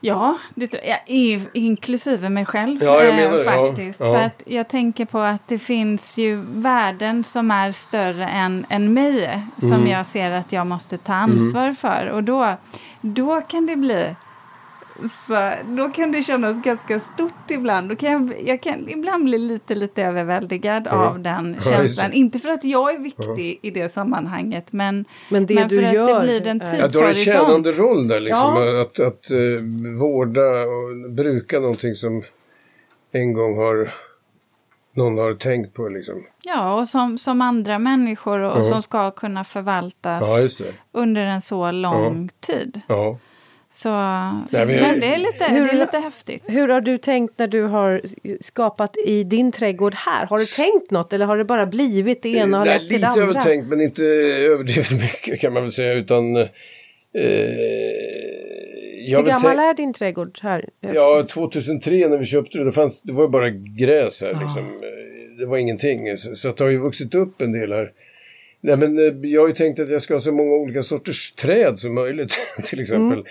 [SPEAKER 1] Ja, det jag, inklusive mig själv ja, jag menar, eh, faktiskt. Ja, ja. Så att jag tänker på att det finns ju värden som är större än, än mig som mm. jag ser att jag måste ta ansvar mm. för. Och då, då kan det bli så då kan det kännas ganska stort ibland. Då kan jag, jag kan ibland bli lite, lite överväldigad mm. av den känslan. Inte för att jag är viktig mm. i det sammanhanget, men,
[SPEAKER 2] men, det
[SPEAKER 1] men
[SPEAKER 2] för att
[SPEAKER 1] det blir en tidshorisont.
[SPEAKER 3] Ja, du har en tjänande roll där, liksom, ja. att, att uh, vårda och bruka någonting som en gång har någon har tänkt på liksom.
[SPEAKER 1] Ja, och som, som andra människor och, ja. som ska kunna förvaltas ja, under en så lång ja. tid. Ja. Så Nej, men, det, är lite, hur, det är lite häftigt.
[SPEAKER 2] Hur har du tänkt när du har skapat i din trädgård här? Har du tänkt något eller har det bara blivit det ena och lett till det andra?
[SPEAKER 3] Lite har jag tänkt men inte överdrivet mycket kan man väl säga utan eh,
[SPEAKER 2] Hur gammal är din trädgård här?
[SPEAKER 3] Ja, 2003 när vi köpte det, det, fanns, det var bara gräs här. Ah. Liksom. Det var ingenting. Så, så det har ju vuxit upp en del här. Nej, men eh, jag har ju tänkt att jag ska ha så många olika sorters träd som möjligt. till exempel. Mm.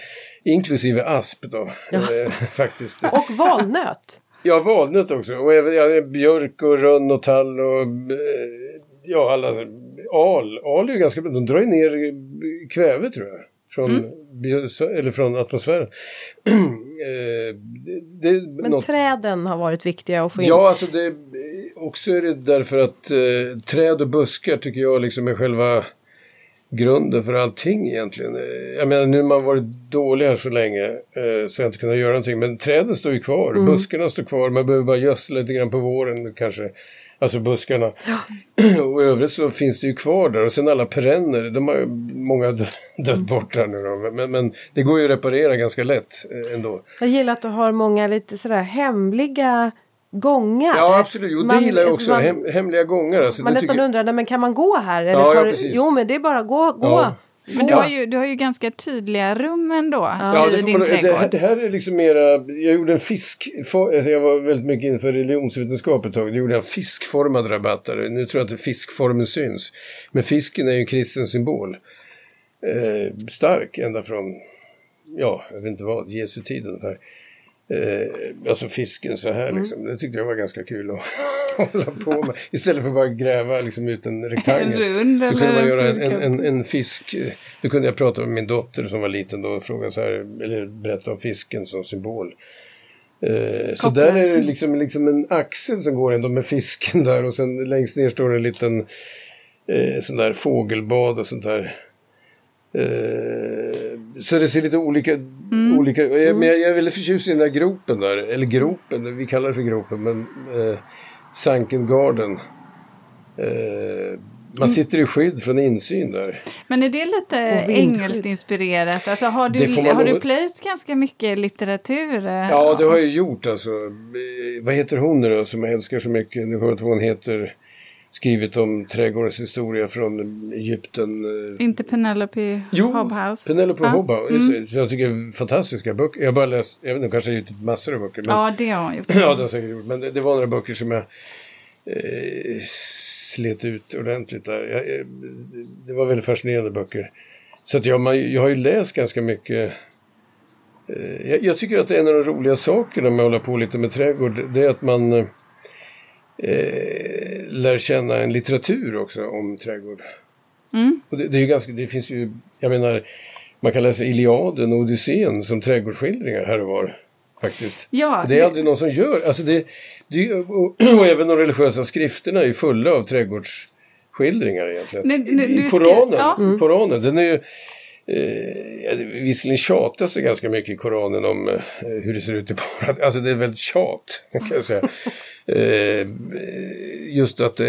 [SPEAKER 3] Inklusive asp då. Ja. Eh, faktiskt.
[SPEAKER 2] Och valnöt.
[SPEAKER 3] Ja, valnöt också. Och även ja, björk och rönn och tall och eh, ja, alla. Al. Al är ju ganska bra. De drar ju ner kväve tror jag. Från, mm. eller från atmosfären.
[SPEAKER 2] Eh, Men något... träden har varit viktiga att få in?
[SPEAKER 3] Ja, alltså det, också är det därför att eh, träd och buskar tycker jag liksom är själva grunden för allting egentligen. Jag menar nu har man varit dålig här så länge eh, så jag inte kunnat göra någonting. Men träden står ju kvar, mm. buskarna står kvar, man behöver bara gödsla lite grann på våren kanske. Alltså buskarna. Ja. Och i övrigt så finns det ju kvar där. Och sen alla perenner, de har ju många dött bort här nu då. Men, men det går ju att reparera ganska lätt eh, ändå.
[SPEAKER 2] Jag gillar att du har många lite sådär hemliga gångar.
[SPEAKER 3] Ja absolut, jo, det gillar jag också. Man, Hem, hemliga gångar. Alltså,
[SPEAKER 2] man nästan tycker... undrar, men kan man gå här? Eller ja, tar, ja, jo men det är bara gå, gå. Ja.
[SPEAKER 1] Men du har, ju, du har ju ganska tydliga rum ändå ja, i din man, trädgård.
[SPEAKER 3] Det här, det här är liksom mera, jag gjorde en fisk, alltså jag var väldigt mycket inför religionsvetenskap ett tag. Då gjorde jag en fiskformad rabattare. Nu tror jag inte fiskformen syns. Men fisken är ju en kristen symbol. Eh, stark ända från, ja, jag vet inte vad, Jesu tid ungefär. Eh, alltså fisken så här mm. liksom. Mm. Det tyckte jag var ganska kul att hålla på med. Istället för bara gräva liksom, ut en rektangel. En rund så kunde man göra en, en, en, en, fisk. Då kunde jag prata med min dotter som var liten då och fråga så här, eller berätta om fisken som symbol. Eh, så där är det liksom, liksom en axel som går ändå med fisken där och sen längst ner står det en liten eh, sån där fågelbad och sånt där. Eh, så det ser lite olika, mm. olika jag, men jag, jag är väldigt förtjust i den där gropen där, eller gropen, vi kallar det för gropen, men eh, Sunken Garden. Eh, man mm. sitter i skydd från insyn där.
[SPEAKER 1] Men är det lite engelskt inspirerat? Alltså har du, har du plöjt ganska mycket litteratur?
[SPEAKER 3] Ja, det har jag gjort alltså. Eh, vad heter hon nu då som jag älskar så mycket? Nu hör jag hon heter skrivit om trädgårdens historia från Egypten.
[SPEAKER 1] Eh, Inte Penelope jo, Hobhouse?
[SPEAKER 3] Penelope ah. Hobhouse. Mm. Jag tycker det är fantastiska böcker. Jag har bara läst, jag vet inte, kanske har gett massor av böcker.
[SPEAKER 1] Men, ja, det har hon
[SPEAKER 3] gjort. ja, det har säkert gjort. Men det, det, var några böcker som jag eh, slet ut ordentligt där. Jag, eh, det var väldigt fascinerande böcker. Så att jag, man, jag har ju läst ganska mycket eh, jag, jag, tycker att en av de roliga sakerna med att hålla på lite med trädgård, det är att man eh, lär känna en litteratur också om trädgård. Mm. Och det, det, är ju ganska, det finns ju, jag menar, man kan läsa Iliaden och Odysseen som trädgårdsskildringar här och var. Faktiskt. Ja, det är det... aldrig någon som gör, alltså det, det och, och, även de religiösa skrifterna är fulla av trädgårdsskildringar egentligen. Nej, nej, I Koranen, ska... ja. Koranen, den är ju Eh, visserligen tjatas det ganska mycket i Koranen om eh, hur det ser ut i paradis. Alltså det är väldigt tjat kan jag säga. eh, just att eh,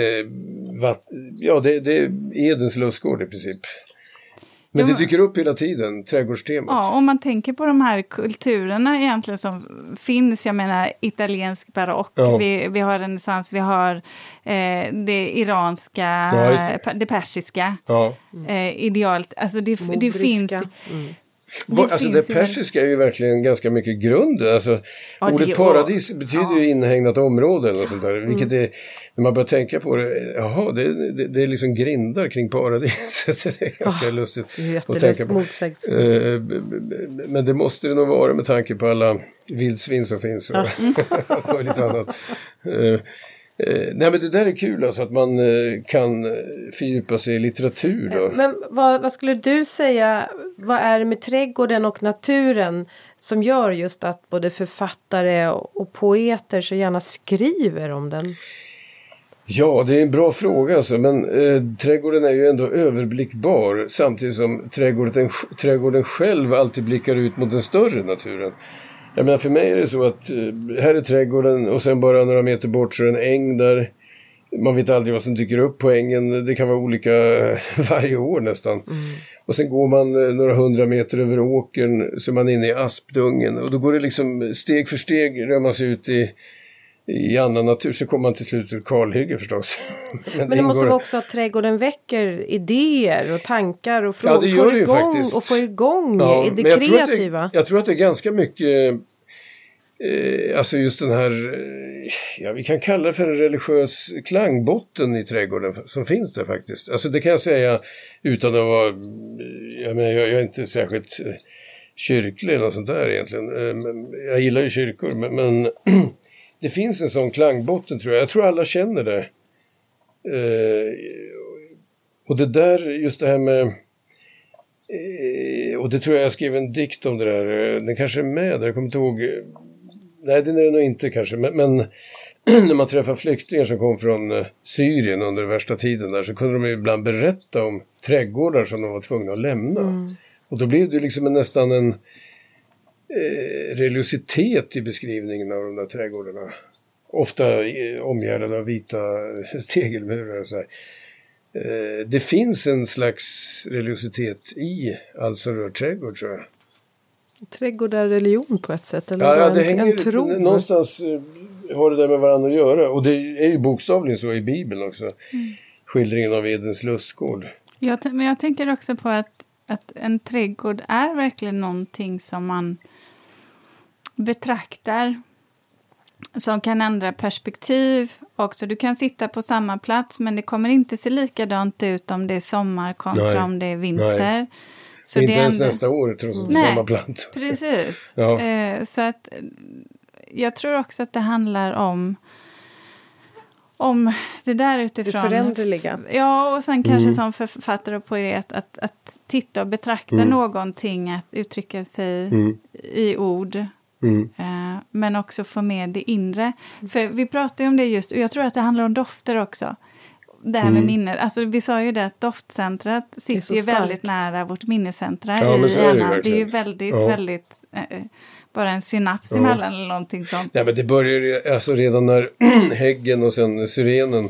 [SPEAKER 3] vatt, ja, det, det är Edens lustgård i princip. Men det dyker upp hela tiden, trädgårdstemat.
[SPEAKER 1] Ja, om man tänker på de här kulturerna egentligen som finns, jag menar italiensk barock, ja. vi, vi har renässans, vi har eh, det iranska, ja, det. det. persiska, ja. eh, idealt, alltså det, det finns... Mm.
[SPEAKER 3] Det, alltså det persiska är ju verkligen ganska mycket grund. Alltså, ja, ordet paradis och, betyder ja. ju inhägnat område eller sånt där. Vilket mm. är, när man börjar tänka på det, jaha, det, det, det är liksom grindar kring paradiset. det är ganska oh, lustigt att tänka på. Uh, men det måste det nog vara med tanke på alla vildsvin som finns och, och lite annat. Uh, Eh, nej men det där är kul alltså att man eh, kan eh, fördjupa sig i litteratur. Då.
[SPEAKER 2] Men vad, vad, skulle du säga, vad är det med trädgården och naturen som gör just att både författare och poeter så gärna skriver om den?
[SPEAKER 3] Ja, det är en bra fråga alltså, men eh, trädgården är ju ändå överblickbar samtidigt som trädgården, trädgården själv alltid blickar ut mot den större naturen. Jag menar för mig är det så att eh, här är trädgården och sen bara några meter bort så är det en äng där. Man vet aldrig vad som dyker upp på ängen. Det kan vara olika varje år nästan. Mm. Och sen går man eh, några hundra meter över åkern så är man inne i aspdungen och då går det liksom steg för steg rör man sig ut i i annan natur så kommer man till slut till kalhygge förstås.
[SPEAKER 2] Men, Men det ingår... måste vara också att trädgården väcker idéer och tankar och frågor. Ja, det gör det ju faktiskt. Och får igång ja, det kreativa.
[SPEAKER 3] Jag, det, jag tror att det är ganska mycket eh, Alltså just den här, eh, ja vi kan kalla det för en religiös klangbotten i trädgården som finns där faktiskt. Alltså det kan jag säga utan att vara, jag, menar, jag, jag är inte särskilt eh, kyrklig eller sånt där egentligen. Jag gillar ju kyrkor men det finns en sån klangbotten tror jag. Jag tror alla känner det. Eh, och det där, just det här med... Eh, och det tror jag jag skrev en dikt om det där. Den kanske är med där, jag kommer inte ihåg. Nej, den är det nog inte kanske. Men, men när man träffar flyktingar som kom från eh, Syrien under värsta tiden där så kunde de ibland berätta om trädgårdar som de var tvungna att lämna. Mm. Och då blev det liksom nästan en eh, religiositet i beskrivningen av de där trädgårdarna. Ofta eh, omgärdade av vita tegelmurar och så här. Eh, det finns en slags religiositet i alltså rörträdgård tror jag.
[SPEAKER 2] Trädgård är religion på ett sätt? Eller
[SPEAKER 3] ja, ja det en, hänger, en tro? Någonstans eh, har det där med varandra att göra. Och det är ju bokstavligen så i Bibeln också. Mm. Skildringen av Edens lustgård.
[SPEAKER 1] Jag, men jag tänker också på att, att en trädgård är verkligen någonting som man betraktar som kan ändra perspektiv också. Du kan sitta på samma plats men det kommer inte se likadant ut om det är sommar kontra Nej. om det är vinter. Nej.
[SPEAKER 3] Så inte det ens ändå... nästa år trots att det är samma plant.
[SPEAKER 1] Precis. ja. eh, så att jag tror också att det handlar om om det där utifrån.
[SPEAKER 2] Det föränderliga.
[SPEAKER 1] Ja, och sen kanske mm. som författare och poet att, att titta och betrakta mm. någonting, att uttrycka sig mm. i ord Mm. Eh, men också få med det inre. För vi pratar ju om det just, och jag tror att det handlar om dofter också. Det här med mm. minnet. Alltså, vi sa ju det att doftcentret sitter ju väldigt nära vårt minnescentra ja, i hjärnan. Det, det är ju väldigt, ja. väldigt eh, bara en synaps ja. emellan eller någonting sånt.
[SPEAKER 3] Ja, men det börjar alltså redan när häggen och sen syrenen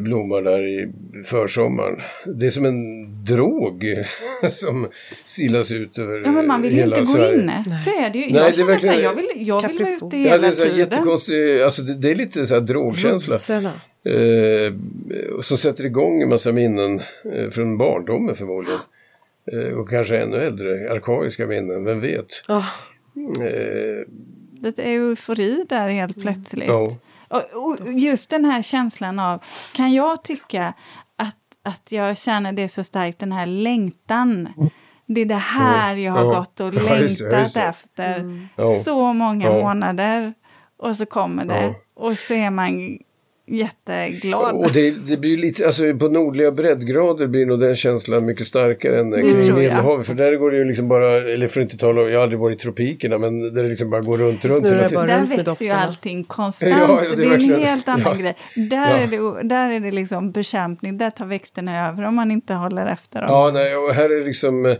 [SPEAKER 3] blommar där i försommaren. Det är som en drog som silas ut över
[SPEAKER 1] Ja men man vill ju inte gå inne. Så är det ju. Nej, jag det är verkligen, jag vill, jag vill vara ute hela ja, det är så tiden.
[SPEAKER 3] Jättekonstigt, alltså det, det, är lite så här drogkänsla. Eh, som sätter igång en massa minnen eh, från barndomen förmodligen. Eh, och kanske ännu äldre, arkaiska minnen, vem vet. Oh.
[SPEAKER 1] Eh, det är eufori där helt plötsligt. Ja. Och, just den här känslan av, kan jag tycka att, att jag känner det så starkt, den här längtan. Det är det här jag har gått och längtat efter så många månader. Och så kommer det. Och så är man jätteglad.
[SPEAKER 3] Och det, det blir lite, alltså på nordliga breddgrader blir nog den känslan mycket starkare än det kring Medelhavet. För där går det ju liksom bara, eller för att inte tala om, jag har aldrig varit i tropikerna, men där det liksom bara går runt, runt
[SPEAKER 1] hela tiden. Där växer ju allting konstant. Ja, det, det, är en helt annan ja. grej. Där, ja. är det, där är det liksom bekämpning, där tar växterna över om man inte håller efter dem.
[SPEAKER 3] Ja, nej, och här är det liksom eh,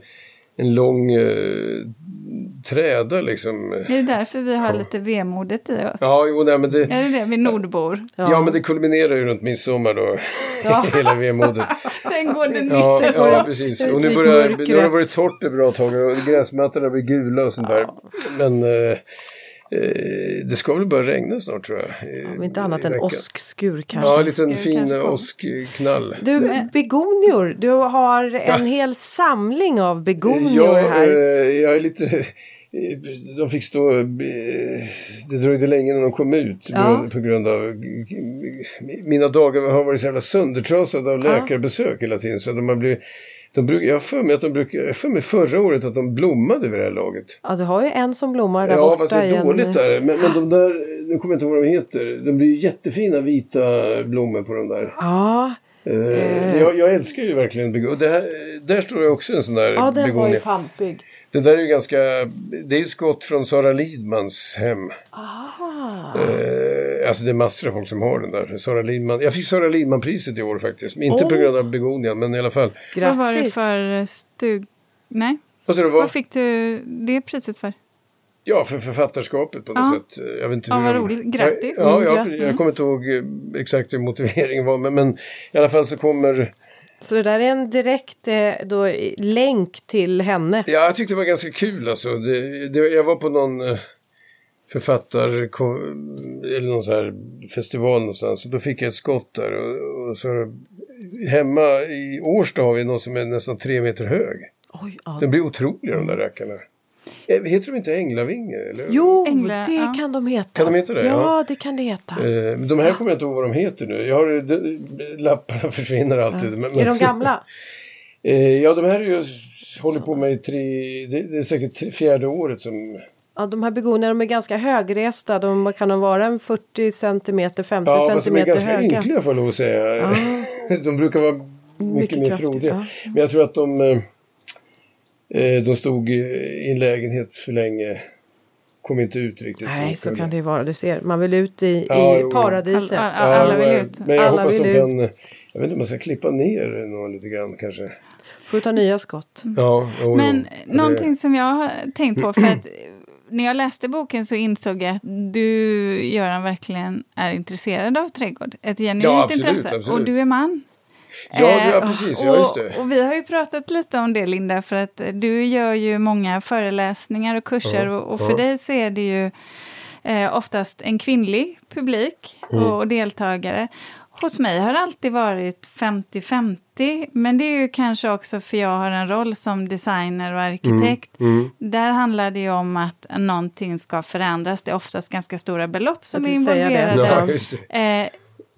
[SPEAKER 3] en lång eh, träda liksom.
[SPEAKER 1] Är det därför vi har ja. lite vemodet i oss?
[SPEAKER 3] Ja, jo, nej, men det...
[SPEAKER 1] Är det det, vi nordbor?
[SPEAKER 3] Ja. ja, men det kulminerar ju runt midsommar då, ja. hela vemodet.
[SPEAKER 1] Sen går det nytt.
[SPEAKER 3] Ja, ja, precis. Och nu, börjar, nu har det varit torrt ett bra tag och gräsmattorna blir gula och sånt där. Men eh, Eh, det ska väl börja regna snart tror jag.
[SPEAKER 2] Om inte annat än åskskur kanske.
[SPEAKER 3] Ja, en liten fin åskknall.
[SPEAKER 2] Du, eh, begonior. Du har en ja. hel samling av begonior ja, här.
[SPEAKER 3] Eh, jag är lite... De fick stå... Det dröjde länge innan de kom ut ja. på grund av... Mina dagar har varit så jävla söndertrasade av läkarbesök hela tiden. Så de har blivit de bruk, jag har för mig att de brukar, jag för mig förra året att de blommade vid det här laget.
[SPEAKER 2] Ja, du har ju en som blommar där
[SPEAKER 3] ja,
[SPEAKER 2] borta.
[SPEAKER 3] Ja, fast det är dåligt där. Men, men de där, nu kommer jag inte ihåg vad de heter. De blir jättefina vita blommor på de där.
[SPEAKER 2] Ja.
[SPEAKER 3] Eh, jag, jag, älskar ju verkn begonia. Där står det också en sån där
[SPEAKER 2] Ja, den begonia. var ju pampig.
[SPEAKER 3] Det där är ju ganska, det är ju skott från Sara Lidmans hem.
[SPEAKER 2] Ah.
[SPEAKER 3] Eh, alltså det är massor av folk som har den där. Sara Lidman. Jag fick Sara Lidman-priset i år faktiskt. Inte oh. på grund av begonian men i alla fall.
[SPEAKER 1] Grattis. Vad var det för stug... Nej?
[SPEAKER 3] Vad,
[SPEAKER 1] vad? vad fick du det priset för?
[SPEAKER 3] Ja, för författarskapet på något ja. sätt. Jag vet inte
[SPEAKER 1] ja, vad roligt. Grattis!
[SPEAKER 3] Ja, jag, jag, jag kommer inte ihåg eh, exakt hur motiveringen var, men, men i alla fall så kommer
[SPEAKER 2] så det där är en direkt eh, då, länk till henne?
[SPEAKER 3] Ja, jag tyckte det var ganska kul alltså. Det, det, jag var på någon eh, författar eller någon sån här festival någonstans och då fick jag ett skott där och, och så hemma i Årsta har vi någon som är nästan tre meter hög. Oj, ja. Den blir otrolig de där räkarna. Eh, heter de inte änglavinge? Eller?
[SPEAKER 2] Jo, Ängla, det ja. kan de heta.
[SPEAKER 3] Kan de heta det?
[SPEAKER 2] Ja, ja. det kan det heta.
[SPEAKER 3] Eh, de här kommer jag inte ihåg vad de heter nu. Jag har, de, lapparna försvinner alltid. Ja.
[SPEAKER 2] Men, är de gamla?
[SPEAKER 3] eh, ja, de här är ju, håller på med i tre, det, det är säkert tre, fjärde året som
[SPEAKER 2] Ja, de här begonierna de är ganska högresta. De kan de vara en 40 centimeter, 50 ja, centimeter höga.
[SPEAKER 3] Ja, de är ganska ynkliga får jag lov att säga. Ja. de brukar vara mycket, mycket mer frodiga. Ja. Men jag tror att de Eh, de stod i en lägenhet för länge. Kom inte ut riktigt.
[SPEAKER 2] Nej, så, så kan det vara. Du ser, man vill ut i, ja, i paradiset.
[SPEAKER 1] Alla, alla, alla vill ut.
[SPEAKER 3] Men jag
[SPEAKER 1] alla
[SPEAKER 3] hoppas de kan... Jag vet inte om man ska klippa ner någon lite grann kanske.
[SPEAKER 2] Får ta nya skott.
[SPEAKER 3] Mm. Ja,
[SPEAKER 1] jo, Men jo. någonting det... som jag har tänkt på. för att när jag läste boken så insåg jag att du, Göran, verkligen är intresserad av trädgård. Ett genuint ja, absolut, intresse. Absolut. Och du är man.
[SPEAKER 3] Ja, ja precis. Ja, just det.
[SPEAKER 1] Och, och, vi har ju pratat lite om det, Linda, för att du gör ju många föreläsningar och kurser och, och, för dig så är det ju eh, oftast en kvinnlig publik mm. och, och deltagare. Hos mig har det alltid varit 50-50, men det är ju kanske också för jag har en roll som designer och arkitekt. Mm. Mm. Där handlar det ju om att någonting ska förändras. Det är oftast ganska stora belopp som är involverade. Ja, eh,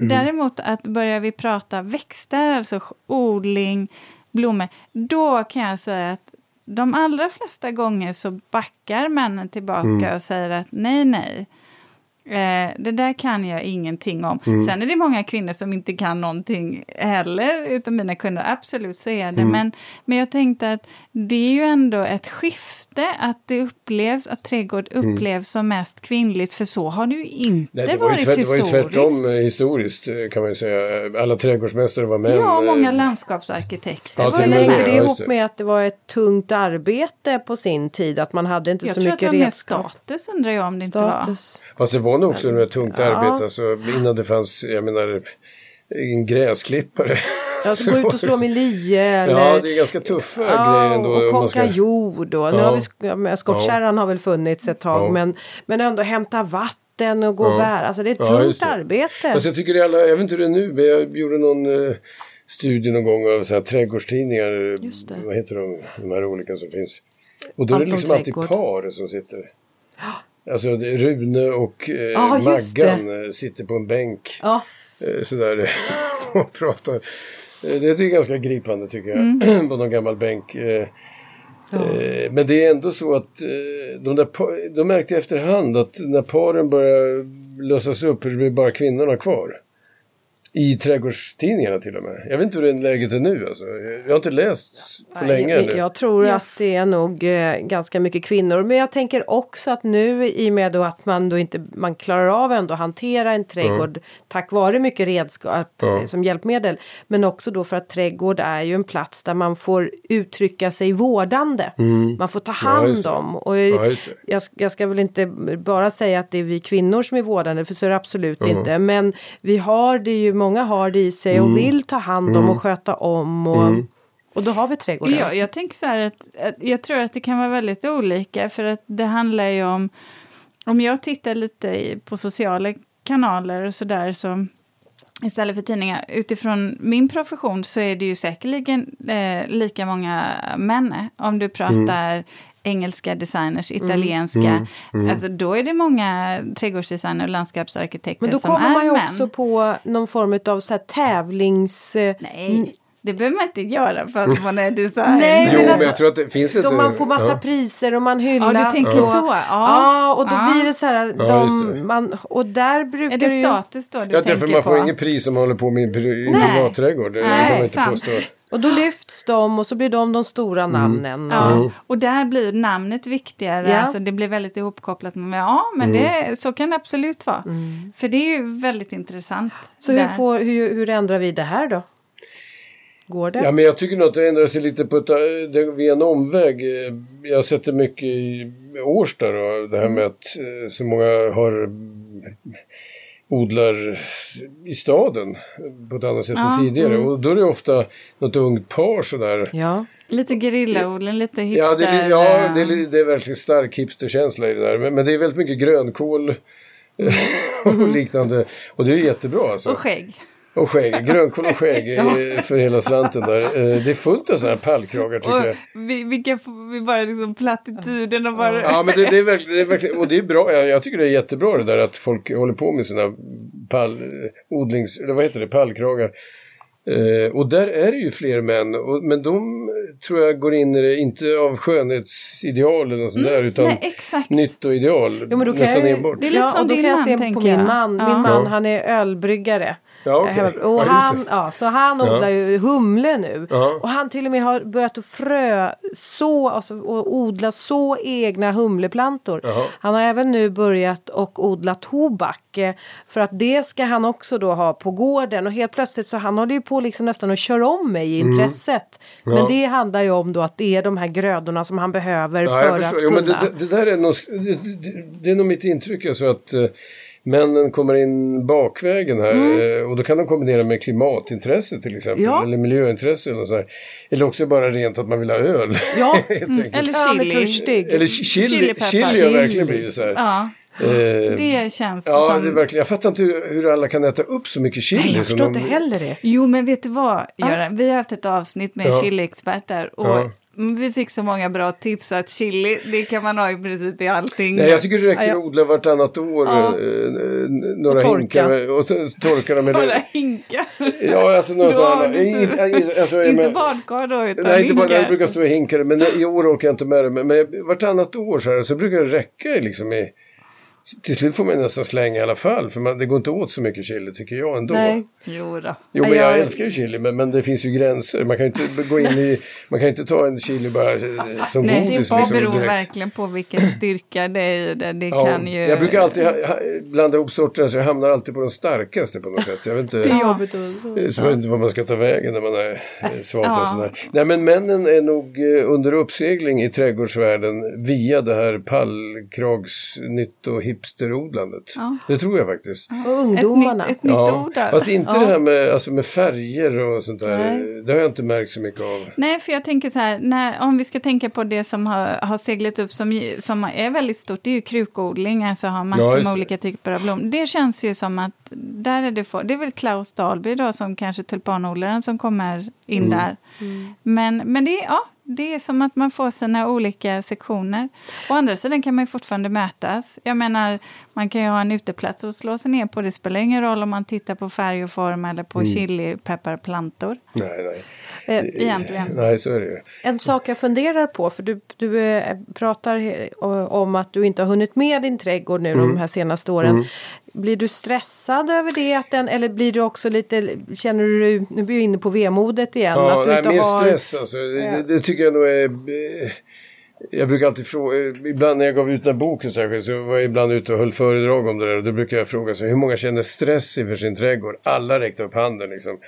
[SPEAKER 1] Mm. Däremot att börjar vi prata växter, alltså odling, blommor, då kan jag säga att de allra flesta gånger så backar männen tillbaka mm. och säger att nej, nej. Eh, det där kan jag ingenting om. Mm. Sen är det många kvinnor som inte kan någonting heller, utan mina kunder absolut så är det. Mm. Men, men jag tänkte att det är ju ändå ett skifte att det upplevs, att trädgård mm. upplevs mm. som mest kvinnligt, för så har det ju inte Nej, det varit tvärt, historiskt.
[SPEAKER 3] Det var ju tvärtom eh, historiskt eh, kan man ju säga. Alla trädgårdsmästare var män.
[SPEAKER 2] Ja,
[SPEAKER 1] många eh, landskapsarkitekter.
[SPEAKER 2] Ja, Vad hänger det ihop med att det var ett tungt arbete på sin tid? Att man hade inte jag så mycket redskap? Jag tror
[SPEAKER 1] att det var mer status undrar jag om det status.
[SPEAKER 3] inte var. Fast det var nog också ett tungt ja. arbete. Alltså, innan det fanns, jag menar, en gräsklippare.
[SPEAKER 2] Jag ska gå ut och slå med lie. Eller...
[SPEAKER 3] Ja, det är ganska tuffa ja, grejer ändå.
[SPEAKER 2] Och konka ska... jord. Och, nu har vi, skottkärran ja. har väl funnits ett tag. Ja. Men, men ändå hämta vatten och gå och bära. Alltså det är ett tungt det. arbete.
[SPEAKER 3] Alltså, jag tycker det alla, jag vet inte hur det är nu, men jag gjorde någon uh, studie någon gång av så här, trädgårdstidningar. Vad heter de, de här olika som finns. Och då Allt är det liksom alltid par som sitter. Alltså Rune och eh, ah, Maggan eh, sitter på en bänk. Ah. Eh, sådär och pratar. Eh, det är ganska gripande tycker jag. Mm. på någon gammal bänk. Eh, ja. Men det är ändå så att de, där, de märkte efterhand att när paren börjar lösas upp, det blir bara kvinnorna kvar. I trädgårdstidningarna till och med. Jag vet inte hur det läget är nu alltså. Jag har inte läst på Nej, länge
[SPEAKER 2] jag, jag tror att det är nog eh, ganska mycket kvinnor. Men jag tänker också att nu i och med då att man då inte man klarar av ändå att hantera en trädgård mm. tack vare mycket redskap mm. som hjälpmedel. Men också då för att trädgård är ju en plats där man får uttrycka sig vårdande. Mm. Man får ta hand ja, om. Och ja, jag, jag, ska väl inte bara säga att det är vi kvinnor som är vårdande för så är det absolut mm. inte. Men vi har det ju många har det i sig och mm. vill ta hand om mm. och sköta om. Och, mm. och då har vi trädgården.
[SPEAKER 1] Ja, jag tänker så här att, att, jag tror att det kan vara väldigt olika för att det handlar ju om om jag tittar lite i, på sociala kanaler och sådär så istället för tidningar. Utifrån min profession så är det ju säkerligen eh, lika många män. Om du pratar mm engelska designers, mm. italienska. Mm. Mm. Alltså då är det många trädgårdsdesigner och landskapsarkitekter som är män. Men då kommer man ju också
[SPEAKER 2] på någon form av så här tävlings...
[SPEAKER 1] Nej. Det behöver man inte göra för att man är designer.
[SPEAKER 3] Nej, jo, men, alltså, men jag tror att det finns
[SPEAKER 2] ett... man får massa ja. priser och man hyllas.
[SPEAKER 1] Ja, du tänker
[SPEAKER 2] och,
[SPEAKER 1] så. Ja,
[SPEAKER 2] ja och då ja. blir det så här. De, man, och där brukar
[SPEAKER 1] Är det status då du
[SPEAKER 3] ja,
[SPEAKER 1] tänker
[SPEAKER 3] för man får inget pris om man håller på med en privatträdgård. Det Nej, kan man inte påstå.
[SPEAKER 2] Och då lyfts de och så blir de de stora mm. namnen.
[SPEAKER 1] Mm. Ja, och där blir namnet viktigare. Ja. Alltså det blir väldigt ihopkopplat med, ja men mm. det, så kan det absolut vara. Mm. För det är ju väldigt intressant.
[SPEAKER 2] Så hur, får, hur, hur ändrar vi det här då?
[SPEAKER 3] Ja, men jag tycker nog att det ändrar sig lite på ett, det, via en omväg. Jag har sett det mycket i Årsta då, det här med att så många har odlar i staden på ett annat sätt ja, än tidigare. Mm. Och då är det ofta något ungt par sådär.
[SPEAKER 1] Ja. Lite gerillaodling, lite hipster.
[SPEAKER 3] Ja, det, ja det, är, det är verkligen stark hipsterkänsla i det där. Men, men det är väldigt mycket grönkål och liknande. Och det är jättebra alltså.
[SPEAKER 1] Och skägg.
[SPEAKER 3] Och skägg, grönkål och skägg ja. för hela slanten där. Eh, det är fullt av sådana här pallkragar tycker och jag.
[SPEAKER 1] Vi, vilka, vi bara liksom plattityden och bara...
[SPEAKER 3] Ja men det, det, är verkligen, det är verkligen, och det är bra, jag, jag, tycker det är jättebra det där att folk håller på med sina pall, odlings, eller vad heter det, pallkragar. Eh, och där är det ju fler män, och, men de tror jag går in i det, inte av skönhetsideal eller något sånt mm, där, utan nej, nyttoideal.
[SPEAKER 2] Jo, nästan enbart. Det är lite som ja, och då kan jag se på min man. Min man han är ölbryggare. Ja, okay. Och han, ja, så han odlar ju humle nu. Och han till och med har börjat att frö så, alltså, och odla så egna humleplantor. Han har även nu börjat och odla tobak. Eh, för att det ska han också då ha på gården. Och helt plötsligt så han håller ju på liksom nästan att köra om mig i mm. intresset. Mm. Men det handlar ju om då att det är de här grödorna som han behöver för att kunna.
[SPEAKER 3] Jo, det, det, där är nog, det, det, är nog mitt intryck alltså att eh, männen kommer in bakvägen här mm. Eh, och då kan de kombinera med klimatintresse till exempel ja. eller miljöintresse eller så här. Eller också bara rent att man vill ha öl.
[SPEAKER 1] Ja, mm. eller chili.
[SPEAKER 3] törstig. Eller chili, chili, chili har verkligen blivit så här.
[SPEAKER 1] Ja. Eh, det känns
[SPEAKER 3] ja,
[SPEAKER 1] som...
[SPEAKER 3] Det verkligen, jag fattar inte hur, hur, alla kan äta upp så mycket chili. Nej,
[SPEAKER 2] jag förstår inte heller det.
[SPEAKER 1] Jo, men vet du vad, Göran? Vi har haft ett avsnitt med ja. chiliexperter och ja. Vi fick så många bra tips att chili, det kan man ha i princip i allting.
[SPEAKER 3] Nej, jag tycker det räcker att odla vartannat år. Ja. Eh, några och torka. hinkar och torka dem.
[SPEAKER 1] Några hinkar?
[SPEAKER 3] Ja, alltså några sådana.
[SPEAKER 1] Alltså, inte badkar då, utan
[SPEAKER 3] Nej, inte hinkar. Nej, det brukar stå i hinkar. Men i år orkar jag inte med det. Men, men vartannat år så, här, så brukar det räcka liksom i till slut får man nästan slänga i alla fall för man, det går inte åt så mycket chili tycker jag ändå.
[SPEAKER 1] Nej. Jo då.
[SPEAKER 3] Jo men jag, jag älskar ju chili men, men det finns ju gränser. Man kan inte gå in i, man kan inte ta en chili bara eh, som
[SPEAKER 1] Nej,
[SPEAKER 3] godis.
[SPEAKER 1] Det liksom, beror direkt. verkligen på vilken styrka det är i det. det ja, kan ju...
[SPEAKER 3] Jag brukar alltid ha, ha, blanda ihop sorterna så jag hamnar alltid på den starkaste på något sätt. Jag vet inte,
[SPEAKER 2] det är jobbigt.
[SPEAKER 3] Eh, så jag vet inte vad man ska ta vägen när man är eh, svalt ja. och sådär. Nej men männen är nog under uppsegling i trädgårdsvärlden via det här pallkragsnytt och hipsterodlandet landet. Ja. Det tror jag faktiskt.
[SPEAKER 2] Ja. Och ungdomarna.
[SPEAKER 1] Ett, ett nytt ja. ord där.
[SPEAKER 3] Fast inte det här med, alltså med färger och sånt där. Nej. Det har jag inte märkt så mycket av.
[SPEAKER 1] Nej, för jag tänker så här, när, om vi ska tänka på det som har, har seglat upp som, som är väldigt stort, det är ju krukodling, alltså har massor med olika typer av blommor. Det känns ju som att där är det, för, det är väl Klaus Dahlby då som kanske tulpanodlaren som kommer in mm. där. Mm. Men, men det, ja, det är som att man får sina olika sektioner. Å andra sidan kan man ju fortfarande mötas. Jag menar, man kan ju ha en uteplats och slå sig ner på. Det spelar ingen roll om man tittar på färg och form eller på mm. chilipepparplantor.
[SPEAKER 3] Nej, nej.
[SPEAKER 1] Eh, egentligen.
[SPEAKER 3] Nej, så är det ju.
[SPEAKER 2] En sak jag funderar på, för du, du eh, pratar om att du inte har hunnit med din trädgård nu mm. de här senaste åren. Mm. Blir du stressad över det? Att den, eller blir du också lite, känner du, nu blir vi inne på vemodet igen.
[SPEAKER 3] Ja,
[SPEAKER 2] att du
[SPEAKER 3] nej,
[SPEAKER 2] inte
[SPEAKER 3] mer
[SPEAKER 2] har...
[SPEAKER 3] stress alltså. Ja. Det, det, tycker jag nog är... Eh, jag brukar alltid fråga, ibland när jag gav ut den här boken särskilt så var jag ibland ute och höll föredrag om det där och då brukar jag fråga så hur många känner stress inför sin trädgård? Alla räckte upp handen liksom.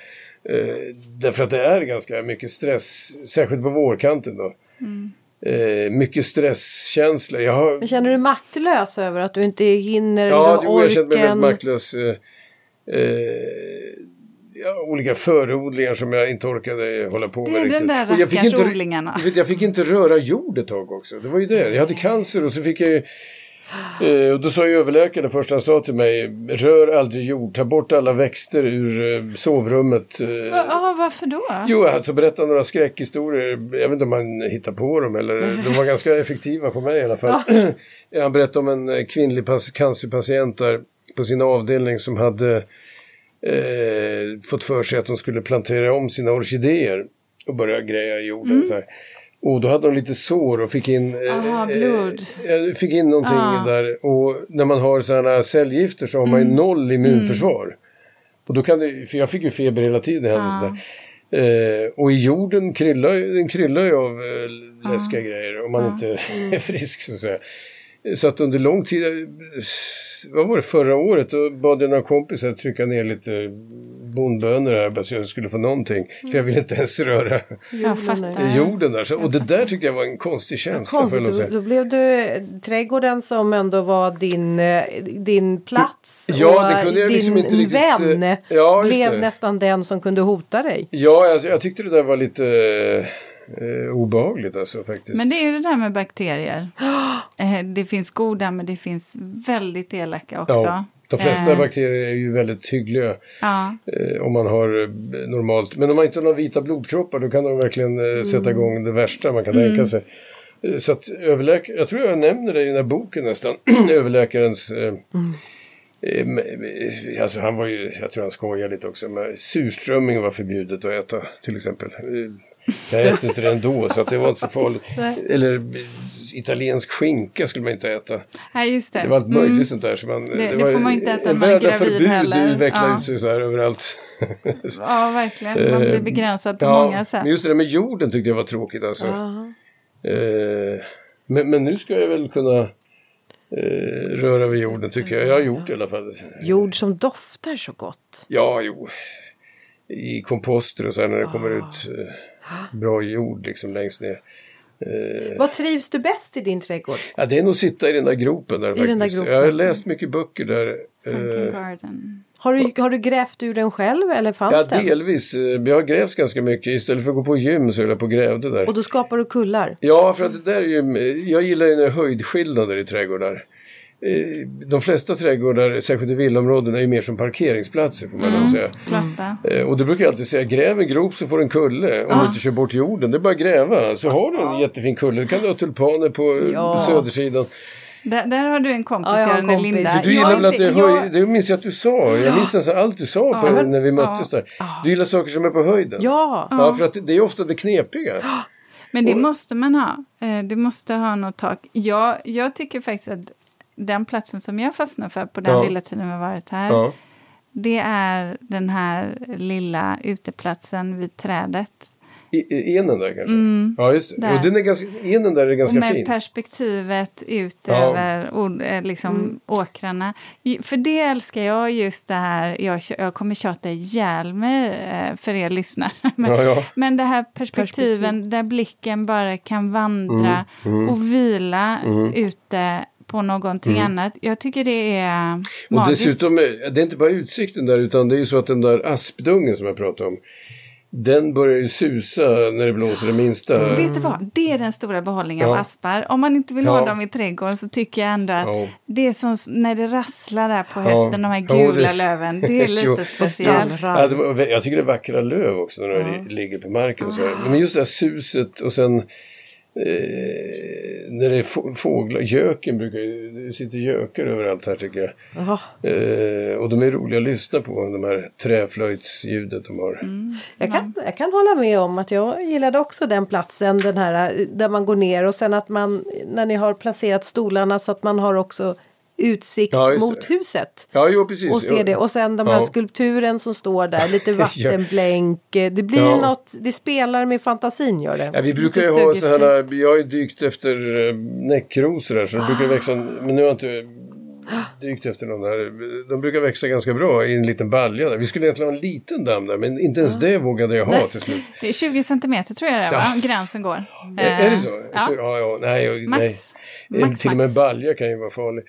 [SPEAKER 3] Eh, därför att det är ganska mycket stress, särskilt på vårkanten då. Mm. Eh, mycket stresskänsla. Jag har...
[SPEAKER 2] Men känner du maktlös över att du inte hinner ja, eller orken?
[SPEAKER 3] Ja, jag känner mig väldigt maktlös. Eh, eh, ja, olika förodlingar som jag inte orkade hålla på med.
[SPEAKER 1] Det är
[SPEAKER 3] riktigt.
[SPEAKER 1] den där rackarsodlingarna.
[SPEAKER 3] Jag, jag fick inte röra jord ett tag också. Det var ju det. Jag hade cancer och så fick jag ju Eh, och då sa ju överläkaren först han sa till mig, rör aldrig jord, ta bort alla växter ur eh, sovrummet. Eh,
[SPEAKER 1] ja, varför då?
[SPEAKER 3] Jo, alltså berätta några skräckhistorier. Jag vet inte om han hittar på dem eller de var ganska effektiva på mig i alla fall. Han berättade om en kvinnlig cancerpatient där på sin avdelning som hade eh, fått för sig att de skulle plantera om sina orkidéer och börja greja i jorden. Mm. Så här. Och då hade de lite sår och fick in,
[SPEAKER 1] eh, Aha, blod.
[SPEAKER 3] Eh, fick in någonting ah. där. Och när man har sådana cellgifter så har man ju mm. noll immunförsvar. Mm. Och då kan det, för jag fick ju feber hela tiden. Ah. Eh, och i jorden kryllar, den kryllar ju av eh, läskiga ah. grejer om man inte mm. är frisk så att säga. Så att under lång tid, vad var det, förra året, då bad jag några kompisar trycka ner lite bondbönor här så jag skulle få någonting. För jag ville inte ens röra jorden där. Så, och det där tyckte jag var en konstig känsla.
[SPEAKER 2] Konstigt, då, då blev du trädgården som ändå var din, eh, din plats.
[SPEAKER 3] Ja, det kunde jag liksom
[SPEAKER 2] din
[SPEAKER 3] inte riktigt...
[SPEAKER 2] vän ja, blev nästan den som kunde hota dig.
[SPEAKER 3] Ja, alltså, jag tyckte det där var lite eh, obehagligt alltså faktiskt.
[SPEAKER 1] Men det är det där med bakterier. Eh, det finns goda men det finns väldigt elaka också. Ja.
[SPEAKER 3] De flesta eh. bakterier är ju väldigt hyggliga ja. eh, om man har eh, normalt. Men om man inte har några vita blodkroppar då kan de verkligen eh, mm. sätta igång det värsta man kan mm. tänka sig. Så att överläkare, jag tror jag nämner det i den här boken nästan, överläkarens mm. Alltså han var ju, jag tror han skojade lite också, men surströmming var förbjudet att äta till exempel. Jag äter inte det ändå så att det var inte så farligt. Eller italiensk skinka skulle man inte äta.
[SPEAKER 1] Nej, just det.
[SPEAKER 3] Det var allt möjligt mm. sånt där. Så man,
[SPEAKER 1] det, det, det får man inte äta när man är gravid förbud heller.
[SPEAKER 3] utvecklar ja. sig så här överallt.
[SPEAKER 1] ja, verkligen. Man blir eh, begränsad på ja, många sätt.
[SPEAKER 3] Men just det där med jorden tyckte jag var tråkigt alltså. Uh men, men nu ska jag väl kunna eh, röra vid jorden tycker jag. Jag har gjort det i alla fall.
[SPEAKER 2] Jord som doftar så gott.
[SPEAKER 3] Ja, jo. I komposter och så här när det kommer ut eh, bra jord liksom längst ner.
[SPEAKER 2] Eh, Vad trivs du bäst i din trädgård?
[SPEAKER 3] Ja, det är nog sitta i den där gropen där I faktiskt. Den där gropen. Jag har läst mycket böcker där.
[SPEAKER 1] Sunken eh, Garden.
[SPEAKER 2] Har du, har du grävt ur den själv eller fanns
[SPEAKER 3] ja, den? Ja, delvis. Jag har grävt ganska mycket. Istället för att gå på gym så höll jag på och grävde där.
[SPEAKER 2] Och då skapar du kullar?
[SPEAKER 3] Ja, för att det där är ju... Jag gillar ju höjdskillnader i trädgårdar. Eh, de flesta trädgårdar, särskilt i villaområden, är ju mer som parkeringsplatser får man mm. säga. Mm. Och då brukar jag alltid säga, gräv en grop så får du en kulle. Om ah. du inte kör bort jorden, det är bara att gräva. Så har du en jättefin kulle. Då kan du ha tulpaner på ja. södersidan.
[SPEAKER 1] Där, där, har du en kompis, ja, en kompis. Linda.
[SPEAKER 3] Du gillar väl att du höj... Det minns jag att du sa. Jag minns nästan allt du sa på, när vi möttes där. Du gillar saker som är på höjden.
[SPEAKER 2] Ja.
[SPEAKER 3] ja för att det är ofta det knepiga.
[SPEAKER 1] Men det måste man ha. Eh, du måste ha något tak. Jag, jag tycker faktiskt att den platsen som jag fastnar för på den ja. lilla tiden vi har varit här. Ja. Det är den här lilla uteplatsen vid trädet.
[SPEAKER 3] I, enen där kanske? Mm, ja just det. Där. Och den är ganska, enen där är ganska
[SPEAKER 1] och med
[SPEAKER 3] fin.
[SPEAKER 1] perspektivet ut ja. över eh, liksom, mm. åkrarna. För det älskar jag just det här, jag, jag kommer tjata ihjäl mig eh, för er lyssnare. Men, ja, ja. men det här perspektiven Perspektiv. där blicken bara kan vandra mm, mm. och vila mm. ute på någonting mm. annat. Jag tycker det är magiskt.
[SPEAKER 3] Och dessutom, det är inte bara utsikten där utan det är ju så att den där aspdungen som jag pratade om den börjar ju susa när det blåser det minsta.
[SPEAKER 1] Vet du vad, det är den stora behållningen ja. av aspar. Om man inte vill ja. ha dem i trädgården så tycker jag ändå att ja. det är som när det rasslar där på hösten, de här gula det... löven. Det är lite speciellt.
[SPEAKER 3] jag tycker det är vackra löv också när de ligger på marken. Så Men just det här suset och sen Eh, när det är fåglar, göken brukar ju, det sitter gökar överallt här tycker jag. Eh, och de är roliga att lyssna på, de här träflöjtsljudet de har. Mm.
[SPEAKER 2] Jag, kan, jag kan hålla med om att jag gillade också den platsen, den här där man går ner och sen att man, när ni har placerat stolarna så att man har också utsikt ja, mot huset.
[SPEAKER 3] Ja, jo, precis.
[SPEAKER 2] Och ser det. Och sen de här ja. skulpturen som står där, lite vattenblänk. Det blir ja. något, det spelar med fantasin gör det.
[SPEAKER 3] Ja, vi brukar ju ha så här, jag har ju dykt efter eh, näckrosor här så det brukar växa, men nu har jag inte dykt efter någon där. De brukar växa ganska bra i en liten balja. Där. Vi skulle egentligen ha en liten damm där men inte ens det vågade jag ha nej. till slut.
[SPEAKER 1] Det är 20 centimeter tror jag det är, va? gränsen går.
[SPEAKER 3] Är, är det så? Ja. ja, ja nej,
[SPEAKER 1] max.
[SPEAKER 3] nej. Max, till och med en balja kan ju vara farlig.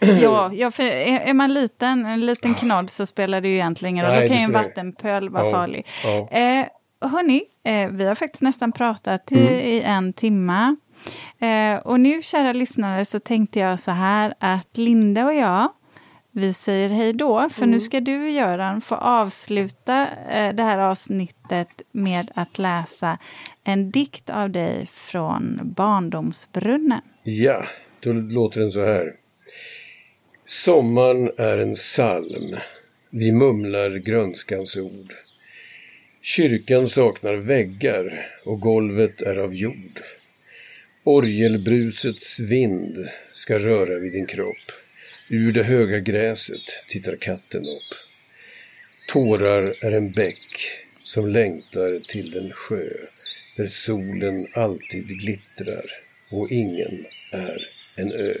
[SPEAKER 1] Ja, ja för är, man liten, en liten knodd så spelar det ju egentligen ingen roll. Då kan ju en vattenpöl vara ja, farlig. Ja. Eh, hörni, eh, vi har faktiskt nästan pratat mm. i en timma. Eh, och nu, kära lyssnare, så tänkte jag så här att Linda och jag, vi säger hej då, för mm. nu ska du, Göran, få avsluta eh, det här avsnittet med att läsa en dikt av dig från Barndomsbrunnen.
[SPEAKER 3] Ja, då låter den så här. Sommaren är en psalm. Vi mumlar grönskans ord. Kyrkan saknar väggar och golvet är av jord. Orgelbrusets vind ska röra vid din kropp. Ur det höga gräset tittar katten upp. Tårar är en bäck som längtar till den sjö där solen alltid glittrar och ingen är en ö.